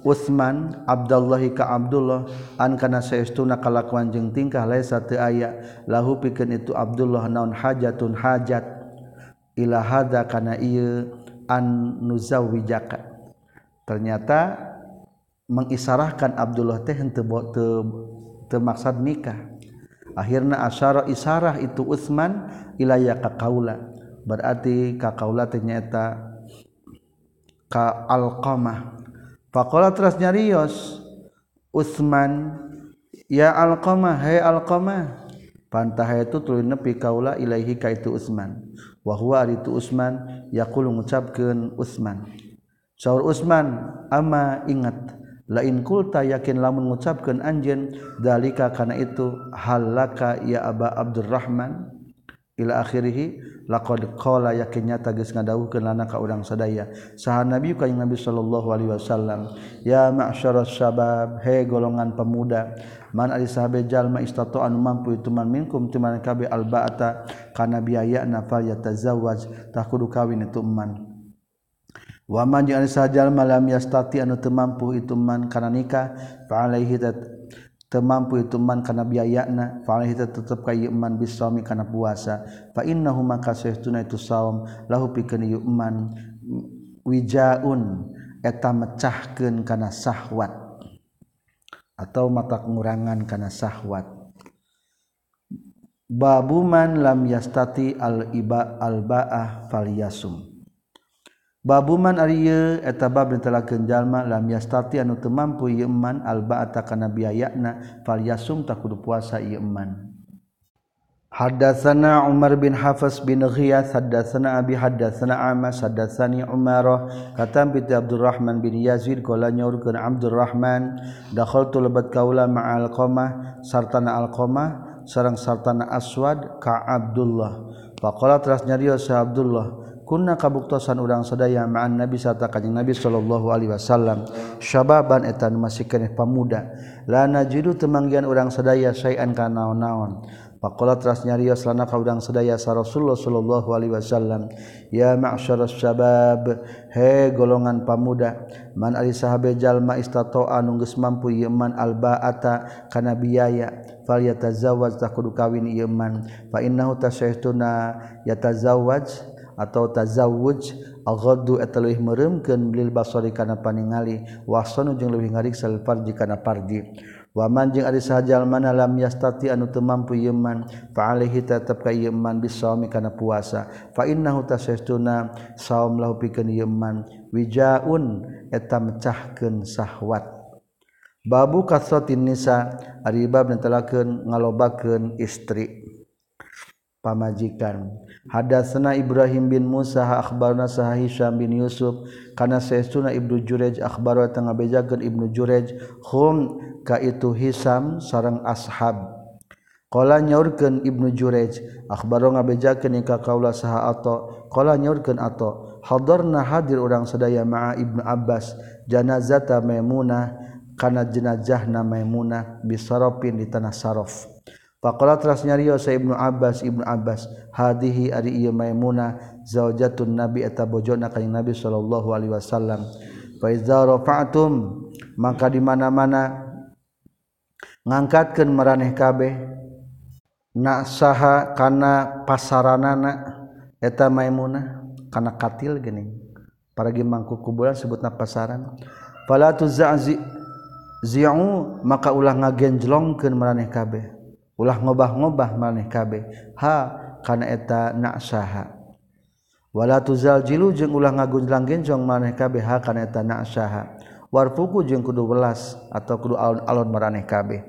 Utsman Abdullahi ka Abdullah an kana saestuna kalakuan jeung tingkah laisa teu aya lahu pikeun itu Abdullah naon hajatun hajat ila hadza kana ieu an nuzawwijaka. Ternyata mengisarahkan Abdullah teh henteu teu maksud nikah. Akhirna asyara isarah itu Utsman ila ya ka kaula. Berarti ka kaula teh nyaeta ka alqamah. Fakola terus nyarios Utsman ya alqamah hai alqamah. Pantah itu tuluy nepi kaula ilaihi ka itu Utsman. Wa huwa itu Utsman yaqulu ngucapkeun Utsman. Saur Utsman ama ingat lain kulta yakin lamun ngucapkeun anjeun dalika kana itu halaka ya Aba Abdurrahman ila akhirih laqad qala yakinnya tagis ngadawuhkeun lana ka urang sadaya. Saha nabi ka nabi sallallahu alaihi wasallam ya ma'syaras syabab he golongan pemuda man ari sahabe jalma istata anu mampu itu man minkum timan kabe albaata kana biaya na fal yatazawwaj tah kudu kawin itu man wa man jeung ari sahabe jalma lam yastati anu teu mampu itu man kana nikah fa alaihi mampu ituman kana biayana faih tetap kayman bisami kana puasa. Fainnahu maka tuna itu lahu pikeun yuman wijaun eta mecahkeun kana sahwat. Atau mata pengurangan kana sahwat. Babuman lam yastati al iba al baah falyasum Babuman Ariye etabab ditelaken jalma lam yastati anu teu mampu ieu alba'ata kana biayana falyasum takudu puasa ieu eman. Hadatsana Umar bin Hafs bin Ghiyas hadatsana Abi hadatsana Amas hadatsani Umar katam bi Abdurrahman bin Yazid qala nyaurkeun Abdurrahman dakhaltu lebat kaula ma'al qamah sartana al qamah sareng sartana Aswad ka Abdullah faqala teras nyarios Abdullah kunna kabuktosan urang sadaya ma'an Nabi sarta kanjing Nabi sallallahu alaihi wasallam. Syababan etan masih keneh pamuda. La najidu temanggian urang sadaya sayan kana naon Pakola teras nyarios lana ka urang sadaya sa Rasulullah sallallahu alaihi wasallam? Ya ma'syaras syabab he golongan pamuda man ari sahabe jalma istato anu geus mampu ieu man albaata kana biaya fal yatazawwaj takudu kawin ieu man. Fa innahu tasayytuna yatazawwaj atau tazawuj aghaddu eta leuwih lil basari kana paningali wasanu jeung leuwih ngariksa farji kana farji. Waman jeung ari sahajal mana lam yastati anu teu mampu ieu man fa alaihi tetep ka ieu man bisaumi kana puasa. Fa innahu tasastuna saum lahu pikeun ieu man wijaun eta mecahkeun syahwat babu kasratin nisa ari bab netelakeun ngalobakeun istri. pamajikan. Hadasna Ibrahim bin Musa akhbarna sah Hisham bin Yusuf kana saestuna Ibnu Jurej akhbaro tengah bejakeun Ibnu Jurej hum ka itu Hisam sareng ashab. Kala nyaurkeun Ibnu Jurej akhbaro ngabejakeun ka kaula saha ato kala nyaurkeun ato hadarna hadir urang sadaya ma'a Ibnu Abbas janazata Maimunah kana jenazahna Maimunah bisarafin di tanah sarof Pakola teras nyariyo sa ibnu Abbas ibnu Abbas hadihi ari iya maimuna zaujatun Nabi eta bojona kanjeng Nabi sallallahu alaihi wasallam. Fa iza rafa'tum maka di mana-mana ngangkatkeun maraneh kabeh naksaha kana pasaranana eta maimuna kana katil geuning. para mangku kuburan sebutna pasaran. Fala tuzazi zi'u maka ulah ngagenjlongkeun maraneh kabeh. ulah ngobah-ngobah maneh kabeh. Ha kana eta na'saha. Wala tuzal jilu jeung ulah ngagunjlang genjong maneh kabeh. Ha kana eta na'saha. Warfuku jeung kudu welas atau kudu alon-alon maraneh kabeh.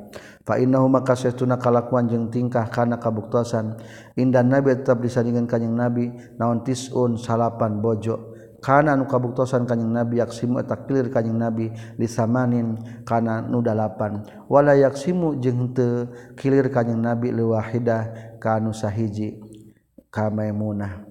Fa innahu makasaytuna kalakuan jeung tingkah kana kabuktosan. Indan nabi tetap disandingan kanjing nabi naon tisun salapan bojo. karena nu kabuktosan kanyang nabi yaksimu eta kilir kanyang nabi disamanin kana nu dalapan. Wala yaksimu jeung teu kilir kanyang nabi lewahidah kanu sahiji kamaimunah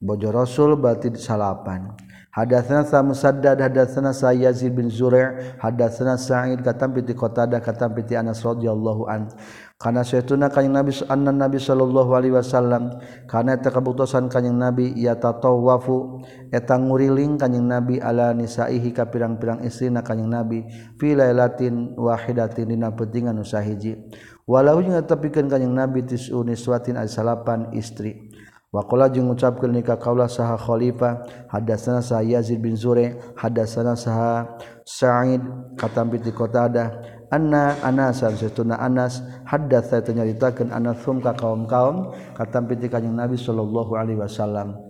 bojo rasul berarti salapan. Hadatsana sa Musaddad hadatsana sa Yazid bin Zur'a hadatsana Sa'id katam piti Qatadah katam piti Anas radhiyallahu an. Kana saytuna kanjing Nabi anna Nabi sallallahu alaihi wasallam kana eta kabutusan kanjing Nabi ya tatawafu eta nguriling kanjing Nabi ala nisaihi ka pirang-pirang istrina kanjing Nabi fi lailatin wahidatin dina pentingan usahiji walau jeung tepikeun kanjing Nabi tisu niswatin ay salapan istri. Wakola jeung ngucapkan nikah kaulah saha khalifah hadasana saha Yazid bin Zure hadasana saha Sa'id katambit di kota ada. Anna anasan setuna anas hadas saya nyaritakan anasum ka kaum kaum katambit di kanjeng Nabi sallallahu alaihi wasallam.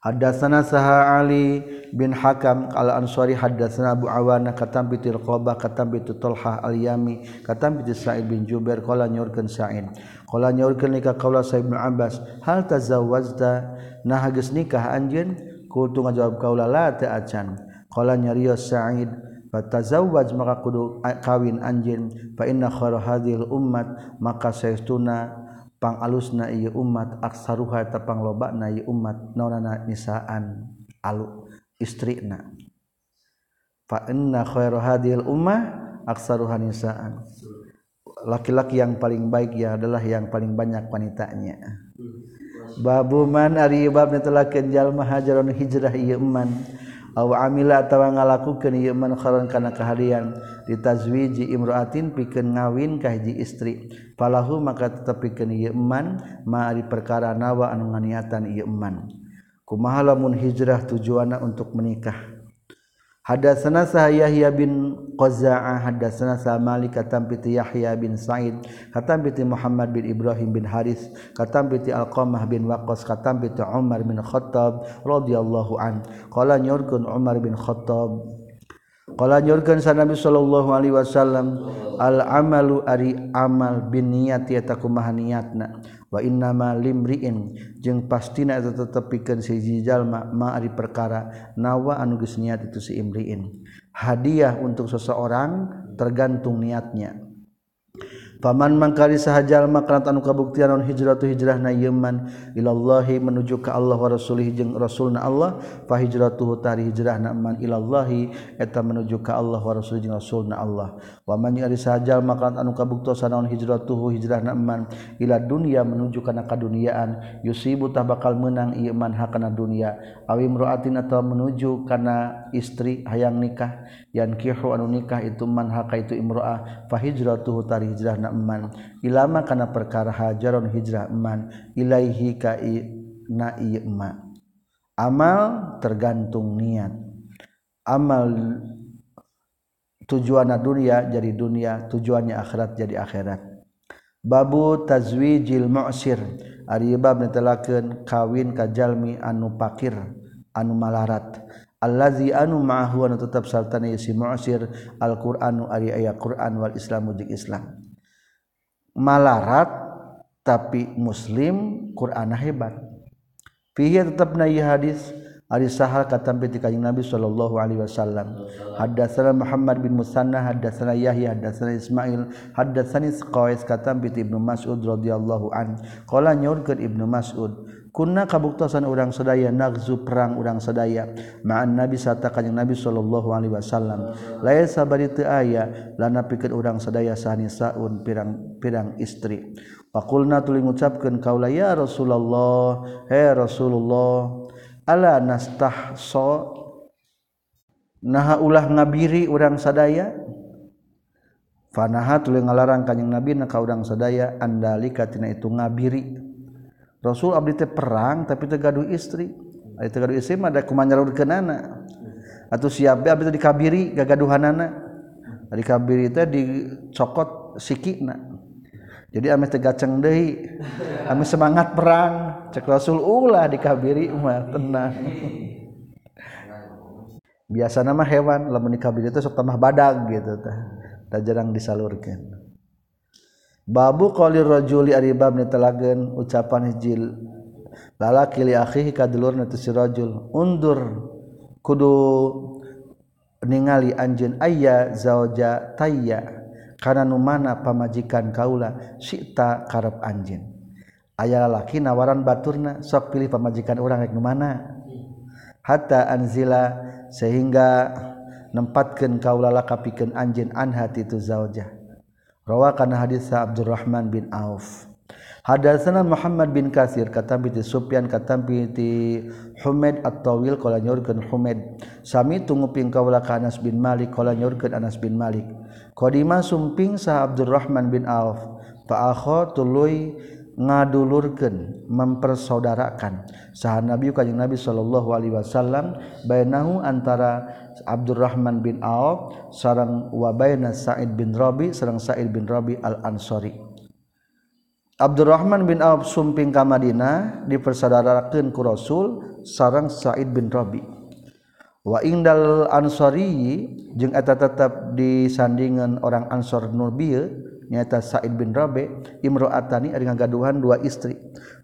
Hadatsana saha Ali bin Hakam al Ansari hadatsana Abu Awana katam bi Tilqabah katam bi Tulhah al Yami katam bi Sa'id bin Jubair qala nyorkeun Sa'id. Qala nyorkeun nikah kaula Sa'id bin Abbas hal tazawwazta nah geus nikah anjeun? Kultu ngajawab kaula la teu acan qala nyarios Sa'id fatazawwaj maka kudu kawin anjeun. Fa inna khair hadhil ummat maka saestuna alus na umat aksaruha tapang loba na umat naonana nisaan alu istri na fa inna khairu hadil ummah aksaruha nisaan. Laki-laki yang paling baik ya adalah yang paling banyak wanitanya. Babu man ari babna telakeun jalma hajaron hijrah ieu man amila tawa ngalakukeun ieu man kharan kana kaharian. Ditazwiji imra'atin pikeun ngawin ka hiji istri. Falahu maka tetepikeun ieu man ma ari perkara nawa anu nganiatan ieu man. Kumaha lamun hijrah tujuanna untuk menikah? Hadatsana Yahya bin Qaza'ah hadatsana Malik katam piti Yahya bin Sa'id katam piti Muhammad bin Ibrahim bin Haris katam piti Alqamah bin Waqqas katam piti Umar bin Khattab radhiyallahu an. Qala nyurkun Umar bin Khattab Qala sa Nabi sallallahu alaihi wasallam al amalu ari amal bin niat eta kumaha niatna wa innama limriin. Jeung pastina eta tetepikeun siji jalma ma ari perkara nawa anu geus niat itu si imriin. Hadiah untuk seseorang tergantung niatnya. Paman mangkali sahajal anu kabuktian non hijrah tu hijrah na yeman ilallahi menuju ke Allah wa rasulih jeung rasulna Allah fa hijratuhu tari hijrah na man ilallahi eta menuju ke Allah wa rasulih jeung rasulna Allah. Wa man yari sahajal anu kabuktian non hijrah tu hijrah na man ila dunya menuju kana kaduniaan yusibu tah bakal meunang ieu man hakana dunya awi imraatin atawa menuju kana istri hayang nikah yan kihu anu nikah itu man haka itu imro'ah fa hijratuhu tari hijrah na man ilama kana perkara hajaron hijrah man ilaihi ka na ma amal tergantung niat. Amal tujuan dunia jadi dunia tujuannya akhirat jadi akhirat. Babu tazwijil mu'sir. Ari bab netelakeun kawin ka jalmi anu pakir anu malarat. allazi anu ma'ahu anu tetap sartana si mu'asir al-Qur'anu ari aya Qur'an wal Islamu jeung Islam. Malarat tapi muslim Qur'an hebat. Fihi tetap nahi hadis ari sahal katampi ti Nabi sallallahu alaihi wasallam. Haddatsana Muhammad bin Musanna haddatsana Yahya haddatsana Ismail haddatsani Qais katampi ti Ibnu Mas'ud radhiyallahu an. Qala nyaurkeun Ibnu Mas'ud kunna kabuktasan urang sedaya nagzu perang urang sedaya ma'an nabi sarta kanjing nabi sallallahu alaihi wasallam. Lain sabari teu aya lana pikeun urang sadaya sahnisaun pirang-pirang istri. Pakulna tuli ngucapkeun kaula ya Rasulullah he Rasulullah ala nastahso naha ulah ngabiri urang sadaya? Fanaha tuli ngalarang kanjing nabi na ka urang sadaya andalika tina itu ngabiri. Rasul abdi teh perang tapi teu gaduh istri. Ari teu gaduh istri mah da kumanyaur kenana. Atuh siap abdi teh dikabiri gagaduhanana. Ari kabiri teh dicokot sikina. Jadi ame teh gaceng deui. Ame semangat perang. Cek Rasul ulah dikabiri mah tenang. Biasana mah hewan lamun dikabiri teh sok tambah badag gitu tah. Tak jarang disalurkan. Babu qolirrajuli ari bab nitelakeun ucapan hijil lalaki li akhihi ka dulurna si rajul undur kudu ningali anjeun aya zauja tayya kana nu mana pamajikan kaula sita karep anjeun. Aya lalaki nawaran baturna sok pilih pamajikan urang rek nu mana? Hatta anzila sehingga nempatkeun kaula lakapikeun anjeun anhat itu zaujah Rawa kana hadis sa Abdurrahman bin Auf. Hadatsana Muhammad bin Kasir kata piti Sufyan katam piti Humaid at-Tawil qala nyorkeun Humaid sami tunguping kaula ka Anas bin Malik qala Anas bin Malik qadima sumping sa Abdurrahman bin Auf fa akha tuluy ngadulurkeun mempersaudarakan saha Nabi kanjeng Nabi sallallahu alaihi wasallam bainahu antara Abdurrahman bin Auf sarang wabaina Sa'id bin Rabi sarang Sa'id bin Rabi al-Ansari Abdurrahman bin Auf sumping ka Madinah dipersaudarakeun ku Rasul sarang Sa'id bin Rabi. Wa indal ansari jeung eta tetep disandingan orang ansor nurbiye nyata Sa'id bin Rabi imro'atani ari ngagaduhan dua istri.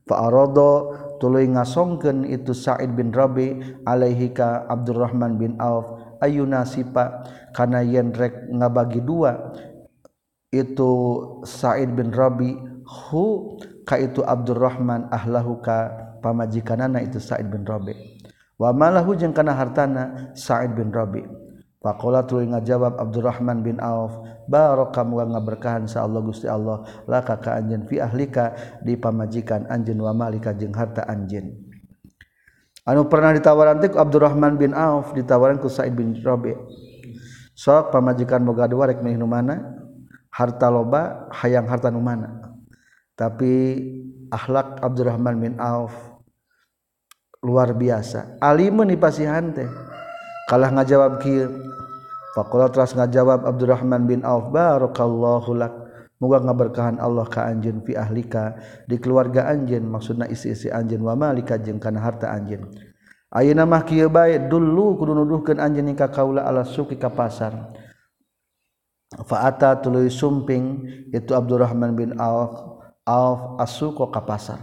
Fa arada tuluy ngasongkeun itu Sa'id bin Rabi alaihi ka Abdurrahman bin Auf ayuna sipa kana yen rek ngabagi dua itu Sa'id bin Rabi hu ka itu Abdurrahman ahlahu ka pamajikanana itu Sa'id bin Rabi. Wa malahu jeung kana hartana Sa'id bin Rabi. Faqala tuluy ngajawab Abdurrahman bin Auf baraka muga ngaberkahan sa Allah Gusti Allah. Laka ka anjeun fi ahlika di pamajikan anjeun wa malika jeung harta anjeun. anu pernah ditawaran teh Abdurrahman bin Auf ditawaran ku Said bin Rabi. Sok pamajikan boga dua rek milih mana? Harta loba hayang harta nu mana? Tapi akhlak Abdurrahman bin Auf luar biasa. Alimun dipasihan teh. Kalah ngajawab kieu. Faqala teras ngajawab Abdurrahman bin Auf barakallahu lak. Muga ngaberkahan Allah ka anjeun fi ahlika di keluarga anjeun maksudna isi-isi anjeun wa malika jeung kana harta anjeun. Ayeuna mah kieu bae dulu kudu nuduhkeun anjeun ka kaula ala suki ka pasar. Fa ata tuluy sumping itu Abdurrahman bin Auf Auf asuko ka pasar.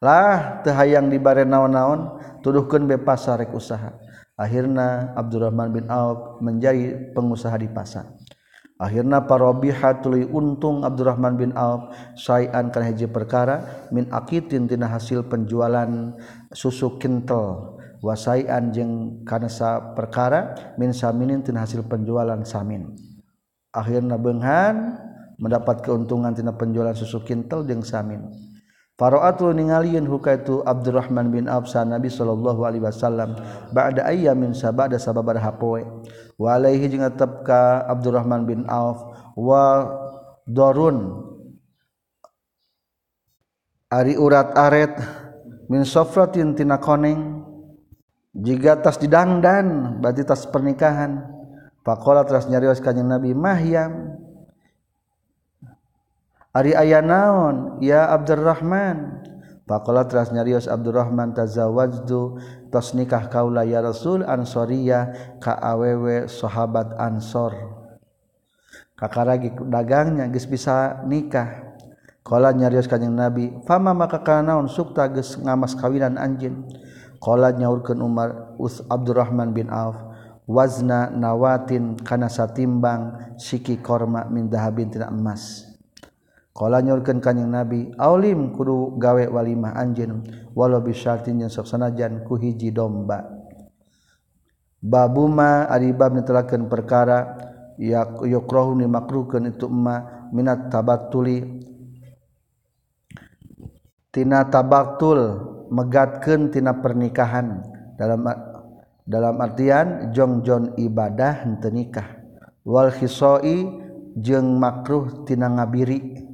Lah teu hayang dibare naon-naon tuduhkeun be pasar rek usaha. Akhirna Abdurrahman bin Auf menjadi pengusaha di pasar. akhirnya parobiha tuluy untung Abdurrahman bin Auf sayan kana hiji perkara min akitin tina hasil penjualan susu kental wasaian jeung kana sa perkara min saminin tina hasil penjualan samin. Akhirna beunghan mendapat keuntungan tina penjualan susu kental jeung samin. Faro'atul ningalieun hukaitu Abdurrahman bin Auf Nabi sallallahu alaihi wasallam ba'da ayyamin sabada sababaraha poe. Wa alaihi jeung tetep ka Abdurrahman bin Auf wa darun ari urat aret min sofratin tina koneng jika tas didangdan berarti tas pernikahan faqala teras nyarios kanjing Nabi Mahyam Ari aya naon? Ya Abdurrahman. Pakola teras nyarios Abdurrahman tazawwajtu tos nikah kaula ya Rasul Ansoriya ka awewe sahabat Ansor. Kakaragi dagangnya geus bisa nikah. Nyarius kanyeng nabi fama maka naon? Sukta geus ngamas kawinan anjeun. Qala nyaurkeun Umar us Abdurrahman bin Auf wazna nawatin kana satimbang siki korma min dahabin tina emas Kala nyurkeun kanjing Nabi, "Aulim kudu gawe walimah anjeun walau bisyartin yang sok sanajan ku hiji domba." Babuma ari bab nitelakeun perkara ya yukrahu ni makruhkeun itu emma minat tabattuli. Tina tabatul megatkeun tina pernikahan. Dalam dalam artian jongjon ibadah henteu nikah. Wal khisai jeung makruh tina ngabiri.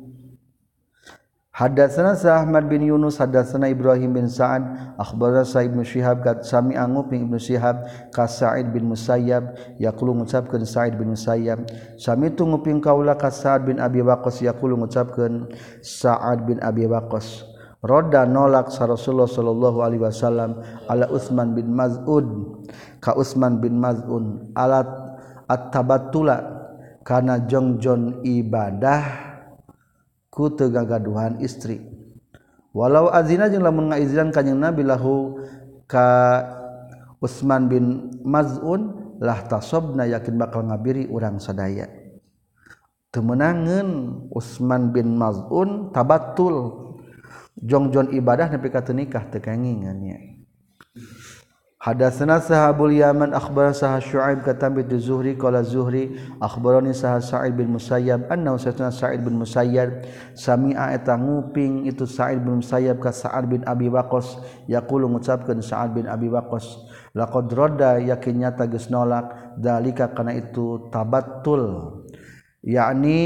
Hadatsana Ahmad bin Yunus hadatsana Ibrahim bin Sa'ad akhbarana Sa'id bin Syihab kat sami angu bin Ibnu Syihab ka Sa'id bin Musayyab yaqulu ngucapkeun Sa'id bin Musayyab. Sami tu nguping kaula ka Sa'ad bin Abi Waqqas yaqulu ngucapkeun Sa'ad bin Abi Waqqas. Roda nolak sa Rasulullah sallallahu alaihi wasallam ala Utsman bin Maz'ud. Ka Utsman bin Maz'un alat at-tabattula kana jongjon ibadah. ku gagaduhan istri. Walau azina jeung lamun ngaizinan kanjing nabi lahu ka Utsman bin Maz'un lah tasobna yakin bakal ngabiri urang sadaya. Temenangan Utsman bin Maz'un tabatul. Jongjon ibadah nepi ka nikah teu kangingannya Hadatsana sahabul Yaman akhbar sah Syuaib katam bi Zuhri qala Zuhri akhbarani sah Sa'id bin Musayyab anna usatna Sa'id bin Musayyab sami'a eta nguping itu Sa'id bin Musayyab ka Sa'ad bin Abi Waqqas yaqulu ngucapkeun Sa'ad bin Abi Waqqas laqad radda yakin nyata geus nolak dalika kana itu tabattul yakni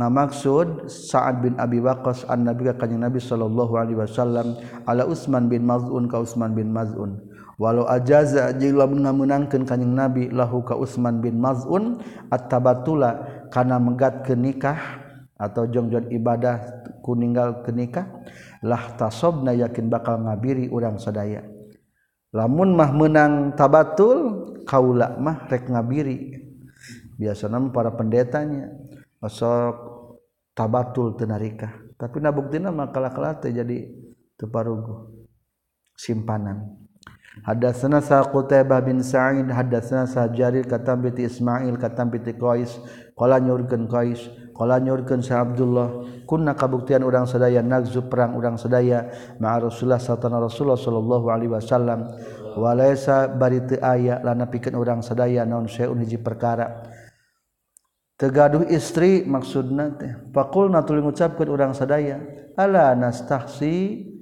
ngamaksud Sa'ad bin Abi Waqqas an Nabi ka Nabi sallallahu alaihi wasallam ala Utsman bin Maz'un ka Utsman bin Maz'un walau ajaza menangkan kanyeng nabi lahu ka Utsman bin Maz'un at-tabatula kana megat ke nikah atau jongjon ibadah kuninggal ke nikah lah tasobna yakin bakal ngabiri urang sadaya. Lamun mah menang tabatul kaula mah rek ngabiri. Biasanya para pendetanya sok tabatul tenarikah tapi nabuktina mah kalah-kalah jadi teparugu simpanan. Hadatsana sa Qutaibah bin Sa'id hadatsana sa Jarir katam bi Ismail katam bi Qais qala nyurkeun Qais qala nyurkeun sa Abdullah kunna kabuktian urang sadaya nagzu perang urang sadaya ma'a Rasulullah sallallahu Rasulullah sallallahu alaihi wasallam. Walaysa bari teu aya lana pikeun urang sadaya naon saeun hiji perkara. Tegaduh istri maksudna teh faqulna tuluy ngucapkeun urang sadaya ala nastahsi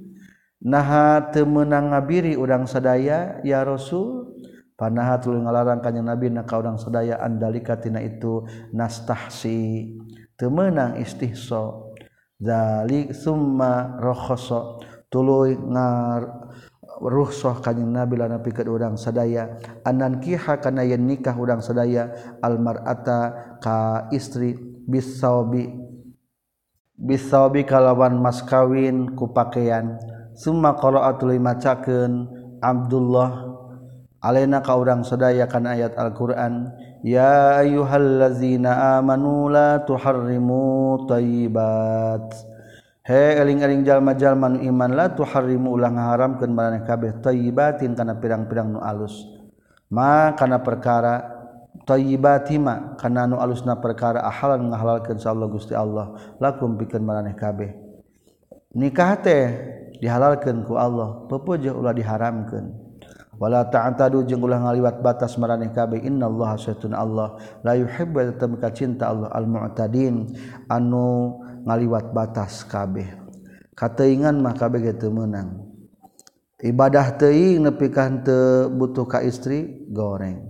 naha temenang ngabiri udang sadaya ya Rasul. Panaha tuluy ngalarang kanjeng Nabi na ka udang sadaya andalika tina itu nastahsi. Temenang istihsa zalik summa rakhasa tuluy ngar ruhsah kanjeng Nabi lana pikeun urang sadaya. Anan kiha kana yen nikah urang sadaya almar'ata ka istri bisaubi bisaubi kalawan mas kawin ku pakaian. Summa qara'atul macakeun Abdullah alena ka urang sadaya kana ayat Al-Qur'an ya ayyuhallazina amanu la tuharrimu thayyibat He eling-eling jalma-jalma nu iman la tuharrimu ulah ngaharamkeun maraneh kabeh thayyibatin kana pirang-pirang nu alus. Ma kana perkara thayyibatima kana nu alusna perkara ahalan ngahalalkeun sa Allah Gusti Allah lakum pikeun maraneh kabeh. Nikah teh dihalalkan ku Allah pepuja ulah diharamkan wala ta'tadu jeung ulah ngaliwat batas maraneh kabeh innallaha sayyidun Allah la yuhibbu tamka cinta Allah al mu'tadin anu ngaliwat batas kabeh. Kateingan mah kabeh teu meunang. Ibadah teuing nepi ka teu butuh ka istri goreng.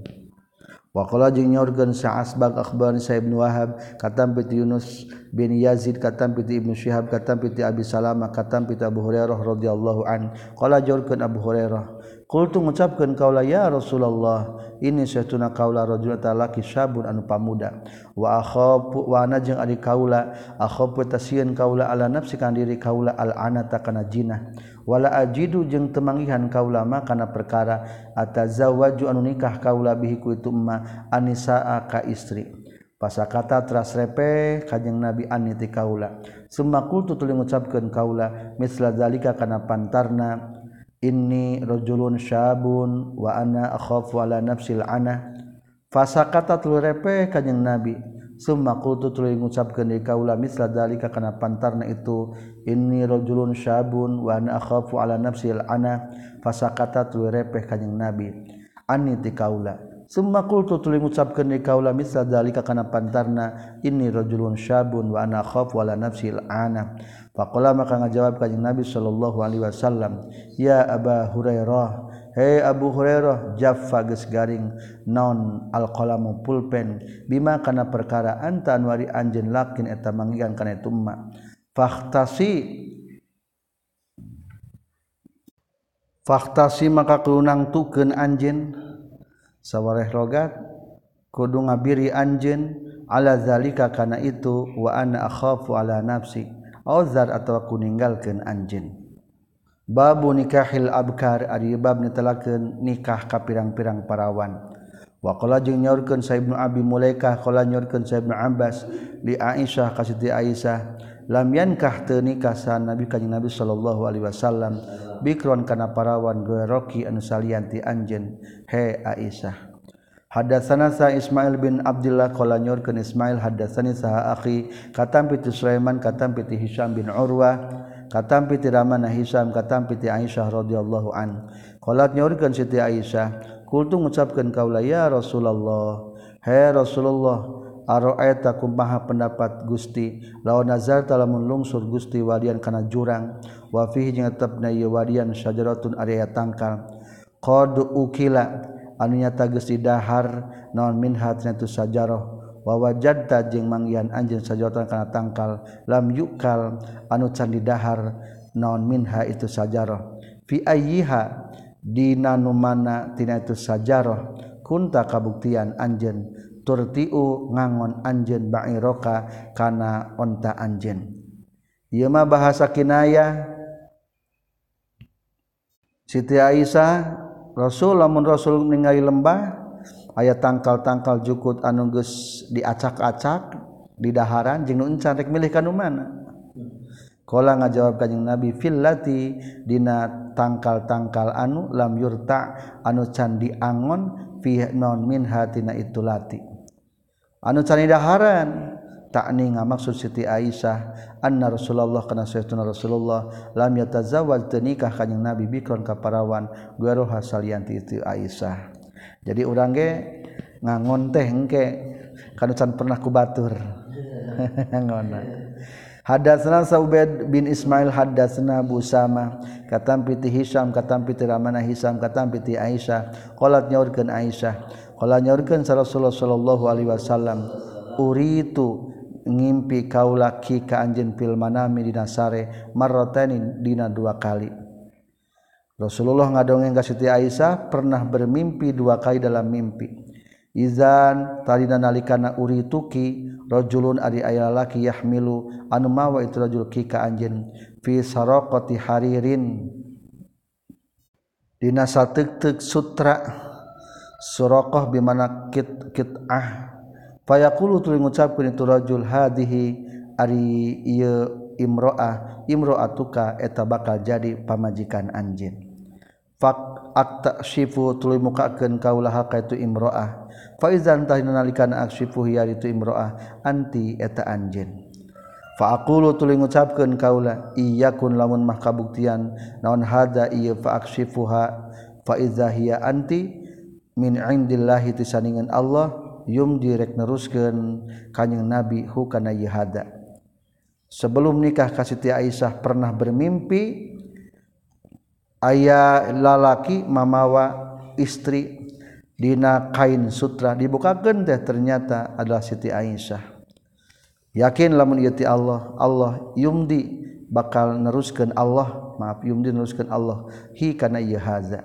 Wakola jeung nyorgen saasbag akhbar Sa'ib bin Wahab katam piti Yunus bin Yazid katam piti Ibnu Syihab katam piti Abi Salamah katam piti Abu Hurairah radhiyallahu an qala jorkeun Abu Hurairah qultu ngucapkeun kaula ya Rasulullah ini satuna kaula rajul talaki sabun anu pamuda. Wa akhafu wa ana jeung ari kaula akhafu tasieun kaula ala nafsi kan diri kaula al anata kana jinah. wala ajidu jeung temangihan kaulama kana perkara atazawwaju anu nikah kaula bihi ku itu emma anisaa ka istri. Pasakata teras repe kanjing nabi ani ti kaula summa qultu tuluy ngucapkeun kaula misla zalika kana pantarna. Inni rajulun syabun wa ana akhafu ala nafsil ana. Fasakata tuluy repe kanjing nabi Summa qultu tuluy ngucapkeun deui kaula misla dalika kana pantarna itu inni rajulun syabun wa ana akhafu ala nafsi al-ana. Fasakata tuluy repeh kanjing Nabi. Anni ti kaula. Summa qultu tuluy ngucapkeun deui kaula misla dalika kana pantarna inni rajulun syabun wa ana akhafu ala nafsi al-ana. Faqala maka ngajawab kanjing Nabi sallallahu alaihi wasallam ya Aba Hurairah He Abu Hurairah Jaffa geus garing non alqalamu pulpen bima kana perkara anta wari anjeun lakin eta manggihan kana itu ma fahtasi. Fahtasi maka kelunang tukeun anjeun. Sawareh logat kudu ngabiri anjeun ala zalika kana itu wa ana akhafu ala nafsi. Auzar atawa kuninggalkeun anjeun. babu nikahil Abkar Aribab ditelaken nikah ka pirang-pirang parawan. Wakola jeung nyaurkeun Saibnu Abi Mulaikah qala nyaurkeun Saibnu Abbas li Aisyah ka Siti Aisyah lam yankah teu nikah sa Nabi kanjing Nabi sallallahu alaihi wasallam bikron kana parawan Gueroki anu salian ti anjeun. He Aisyah. Hadatsana sa Ismail bin Abdullah qala nyaurkeun Ismail hadatsani sa akhi katam piti Sulaiman katam piti Hisam bin Urwah. katampi ti Ramana Hisam katampi ti Aisyah radhiyallahu an. Qalat nyaurkeun Siti Aisyah kultu ngucapkeun kaula ya Rasulullah he Rasulullah aroaita kumaha pendapat Gusti? Lawan nazar talamun lungsur Gusti wadian kana jurang wa fihi jeung tetepna ieu wadian syajaratun area tangkal. Qad ukila anu nyata geus didahar naon minha tu sajaroh wawajadta jeung mangian anjeun sajatan kana tangkal lam yukal anu can didahar naon minha itu sajarah fi ayyiha dina nu mana tina itu sajarah kunta kabuktian anjeun. Turtiu ngangon anjeun ba'iroka kana onta anjeun. Ieu mah bahasa kinaya. Siti Aisyah Rasul lamun Rasul ningali lembah aya tangkal-tangkal jukut anunggus diacak-acak di daharan jeung encan rek milih kanu mana Kala ngajawab kanjeng Nabi fillati dina tangkal-tangkal anu lam yurta anu can diangon fi non min hatina itulati. Anu can daharan takni ngamaksud Siti Aisyah anna Rasulullah kana sayyiduna Rasulullah lam yatazawwaj nikah kanjing Nabi bikron kaparawan gueroha salianti itu Aisyah. jadi orangge ngangon teh engke kanucan pernah kubatur Hadatsna Sa'ubad bin Ismail hadatsna Abu Sama katam piti Hisam katam piti Ramana Hisam katam piti Aisyah. Qalat nyaurkeun Aisyah. Qala nyaurkeun Rasulullah sallallahu alaihi wasallam uritu ngimpi kaula ki ka anjeun fil manami dina sare marrataini dina dua kali. Rasulullah ngadongeng ka Siti Aisyah pernah bermimpi dua kali dalam mimpi. Izan tadina nalikana uri tuki rajulun ari aya laki yahmilu anu mawa itu rajul ki ka anjeun. Fi saraqati haririn. Dina sateuk-teuk sutra suraqah bimana kit kit'ah. Fayaqulu tuluy ngucapkeun itu rajul hadihi ari ieu imro'ah imro'atuka eta bakal jadi pamajikan anjeun. attaksifu tuluy mukakeun kaulah ka itu imroah. Fa idzan tahnalikan aksifu hiya itu imroah anti eta anjeun. Fa aqulu tuluy ngucapkeun kaula iyyakun lamun mah kabuktian naon hada ieu fa aksifuha fa idza hiya anti min indillahi tisaningan Allah yum direk neruskeun kanjing nabi hukana yihada sebelum nikah kasih Aisyah pernah bermimpi ayah lalaki mamawa istri dina kain sutra dibukakan teh ternyata adalah Siti Aisyah. Yakin lamun ieu Allah Allah yumdi bakal neruskeun Allah maaf yumdi neruskeun Allah. Hi kana ieu haza.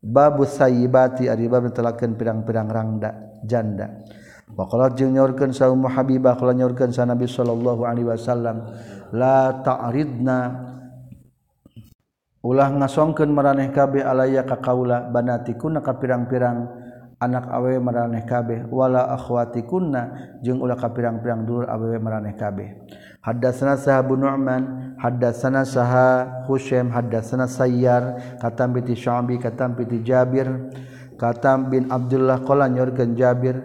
Babu sayyibati ari bab telakeun pirang-pirang rangda janda. Waqala jeung nyorkeun sa Ummu Habibah kala nyorkeun sa Nabi sallallahu alaihi wasallam la ta'ridna ulah ngasongkeun maraneh kabeh alaya ka kaula banatikuna ka pirang-pirang anak awe meraneh kabeh wala akhwati kunna jeung ulah ka pirang-pirang dulur awewe meraneh kabeh. Haddatsana sahabu nu'man haddatsana saha husaim haddatsana sayyar katam bi syambi katam bi jabir katam bin abdullah qala nyorkeun jabir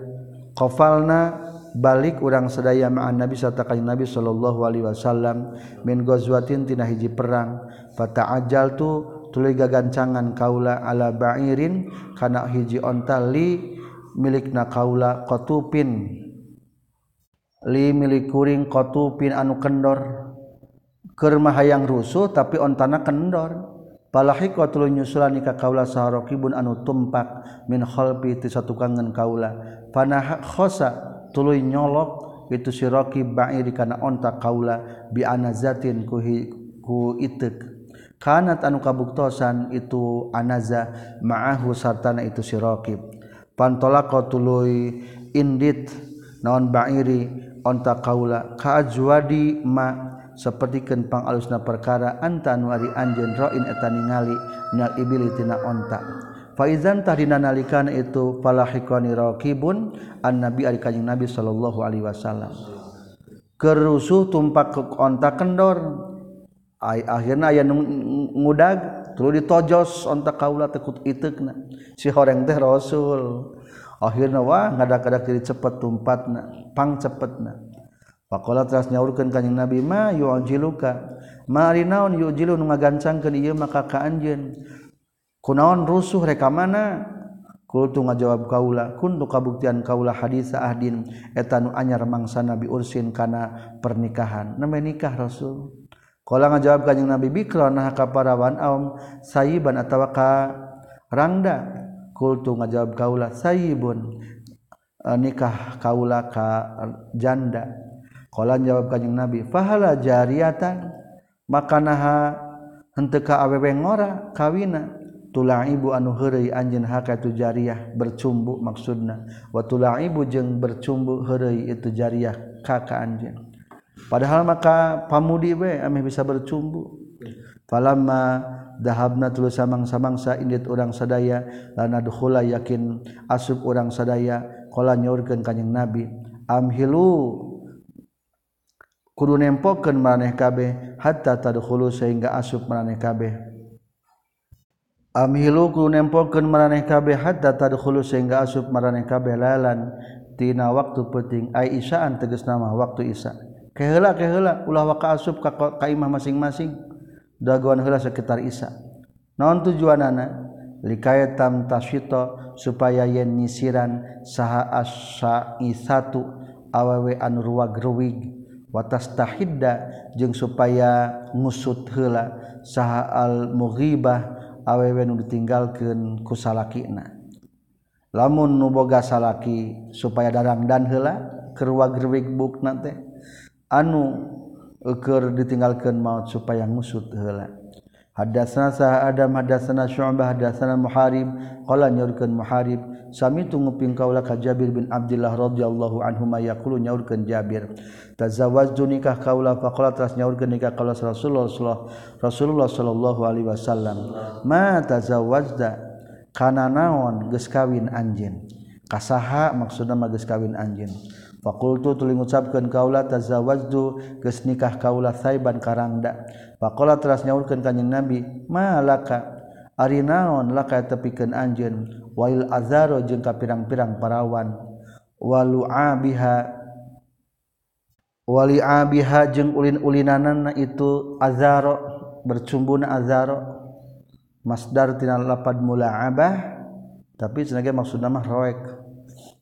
qafalna balik urang sadaya ma'an nabi sarta nabi sallallahu alaihi wasallam min ghazwatin tina hiji perang. Fata ajal tu tuluy gagancangan kaula ala ba'irin kana hiji onta li milikna kaula qatupin. Li milik kuring qatupin anu kendor. Keur hayang rusuh tapi ontana kendor. Palahiko tuluy nyusulani ka kaula saharokibun anu tumpak min khalfi ti satukangan kaula. Panah khosa tuluy nyolok itu siraki ba'iri kana onta kaula bi anazatin ku ku itek. Kanat anu kabuktosan itu anaza ma'ahu sartana itu si Roki. Pantolako tuluy indit naon ba'iri onta kaula kaajwadi ma' sepertiken pang alusna perkara antan wari anjen roin etani ngali nyal ibili tina onta faizan tahdina nalikan itu falahikoni rokibun an nabi ari kanjing nabi sallallahu alaihi wasallam kerusuh tumpak onta kendor akhirnya aya ngudag terus ditojos ontak kaula tekut itukna si horeng teh rasul. Akhirna wah ngadak-gadak diri cepet tumpatna pang cepetna. Pakola teras nyaurkeun ka kanjing Nabi ma yu'jiluka? Mari naon yu'jilu? Nu ngagancangkeun ieu maka ka anjeun. Kunaon rusuh reka mana? Kultu ngajawab kaula kuntu kabuktian kaula hadis ahdin. Eta nu anyar mangsa Nabi ursin kana pernikahan. Namanya nikah Rasul. Kala ngajawab kanjing Nabi bikra nah ka parawan aum sayiban atawa ka rangda. Kultu ngajawab kaula sayibun nikah kaula ka janda. Jawab Kanjing Nabi fahala jariatan maka naha henteka awewe ngora kawina. Tulang ibu anu heureuy anjeun haka itu jariah bercumbu maksudna. Wa tulang ibu jeung bercumbu heureuy itu jariah kakak anjeun padahal maka pamudi we ameh bisa bercumbu. Falamma dahabna tulu samang-samangsa indit urang sadaya lanadkhula yakin asub urang sadaya qala nyaurkeun kanjing nabi amhilu kudu nempokeun maneh kabeh hatta tadkhulu sehingga asub maneh kabeh. Amhilu kudu nempokeun maraneh kabeh hatta tadkhulu sehingga asup maraneh kabeh lalan tina waktu penting ai isaan tegas nama waktu isa. kehela kehela ulah waka asub ka kaimah masing-masing. Daguan hela sekitar isa. Naon tujuanana? Tam tasyito supaya yen nyisiran saha asyaisatu awewe anu ruwag-ruwig. Watas tahidda jeung supaya ngusut hela saha al mughibah awewe nu ditinggalkeun ku salakina. Lamun nu boga salaki supaya darang dan hela keur ruwag-ruwig bukna teh. anu keur ditinggalkeun maut supaya ngusut heula. Hadasna sa Adam hadasna Syu'bah hadasna Muharib. Qala nyaurkeun Muharib sami tunguping kaula ka Jabir bin Abdullah radhiyallahu anhu ma yaqulu nyaurkeun Jabir. Tazawwajtu nikah kaula faqala tas nyaurkeun nikah kaula Rasulullah Rasulullah sallallahu alaihi wasallam. Ma tazawwajta? Kana naon? Geus kawin anjeun. Kasaha maksudna mah geus kawin anjeun. Fakultu tuling ucapkeun kaula tazawwajtu geus nikah kaula saiban karangda. Pakola teras nyaulkeun kanjing Nabi malaka ari naon laka tepikeun anjeun? Wail azaro jeung ka pirang-pirang parawan. Walu abiha wali abiha jeung ulin-ulinanana itu azaro bercumbuna azaro. Masdar tina lapad mula'abah tapi cenah maksudna mah roek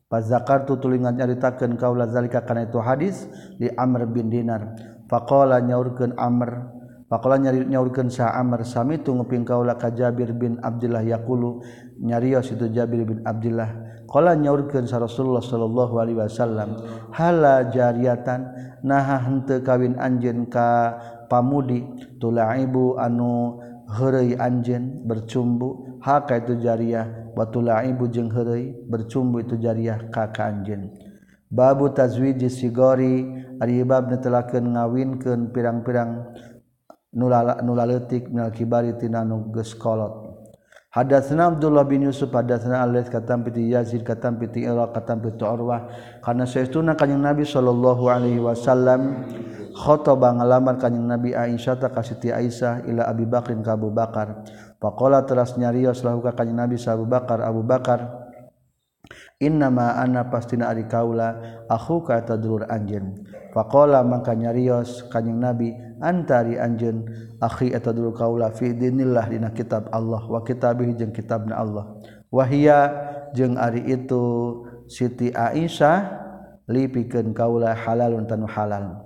Fazakar tu tulingan nyaritakeun kaula zalika kana itu hadis di Amr bin Dinar. Faqala nyaurkeun Amr Faqala nyari nyaurkeun sa Amr sami tu nguping kaula ka Jabir bin Abdullah yaqulu nyarios itu Jabir bin Abdullah. Qala nyaurkeun sa Rasulullah sallallahu alaihi wasallam hala jariatan naha henteu kawin anjeun ka pamudi tulaibu anu heureuy anjeun bercumbu haka itu jariah watula ibu jeung herei bercumbu itu jariah ka anjen babu tazwiji sigori ari bab netelakeun ngawinkeun pirang-pirang nulala nulaletik minal kibari tina nu geus kolot. Hadatsna Abdullah bin Yusuf hadatsna Al-Laits katam piti Yazid katam piti ira katam piti Urwah. Kana saestuna kanjing Nabi sallallahu alaihi wasallam khotoba ngalamar kanjing Nabi Aisyah ta ka Siti Aisyah ila Abi Bakrin ka Abu Bakar. Pakola teras nyarios lahu ka kanjeng Nabi Abu Bakar Abu Bakar Innama anna pastina ari kaula akhuka tadulur anjeun. Faqala mangka nyarios kanjing Nabi antari anjeun akhi atadulur kaula fi dinillah dina kitab Allah wa kitabih jeung kitabna Allah. Wahia jeung ari itu Siti Aisyah lipikeun kaula halalun tanu halal.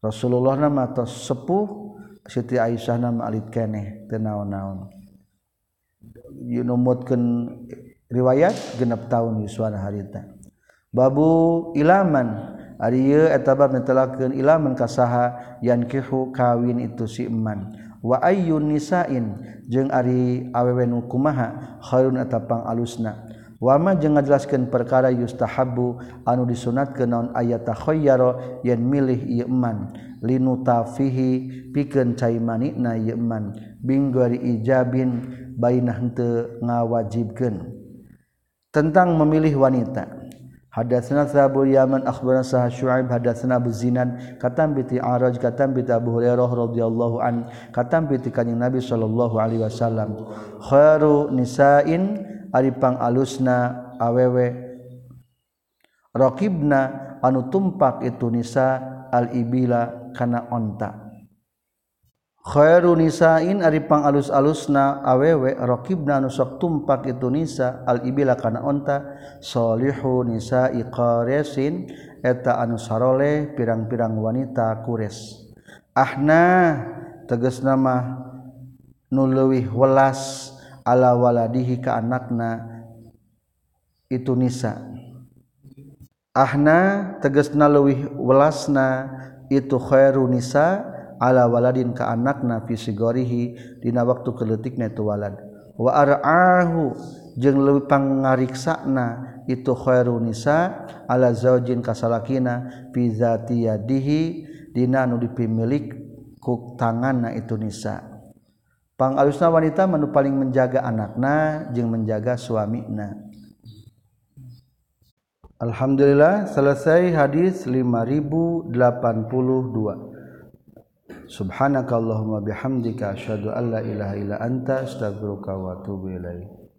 Rasulullah nama tos sepuh Siti Aisyah nama alit keneh teu naon-naon. yunumutkeun riwayat genep tahun Yuswana harita babu ilaman. Ari eta bab netelakeun ilaman kasaha yankihu kawin itu si eman. Wa ayyun nisain. Jeung ari awewe nu kumaha khairun atapang alusna. Wama jeung ngajelaskeun perkara yustahabu anu disunatkeun naon ayata khayyara yen milih iman linutafihi pikeun cai manik na yeman binggari ijabin bainah henteu ngawajibkeun. Tentang memilih wanita. Hadatsana Abu Yaman akhbarana Sa'ad Syu'aib hadatsana Abu Zinan katam bi Araj katam bi Abu Hurairah radhiyallahu an katam bi kanjing Nabi sallallahu alaihi wasallam. Khairu nisain ari pangalusna awewe. Raqibna anu tumpak itu nisa al ibila kana onta. Khairun nisain ari pangalus-alusna awewe raqibna nusok tumpak itu nisa al ibila kana onta. Solihu nisa'i qaresin eta anu sarole pirang-pirang wanita kures ahna tegas nama nu leuwih welas ala waladihi ka anakna itu nisa. Ahna tegasna leuwih welasna itu khairu nisa ala waladin ka anakna fi sigorihi. Dina waktu keletikna itu walad. Wa ar'ahu jeung leuwih pangariksana itu khairu nisa ala zaujin kasalakina fi zati yadihi. Dina anu dipimilik ku tanganna itu nisa. Pangalusna wanita manu paling menjaga anakna jeung menjaga suamina. Alhamdulillah selesai hadits 5082 Subhanakallahumma bihamdika asyhadu an la ilaha illa anta astaghfiruka wa atubu ilaik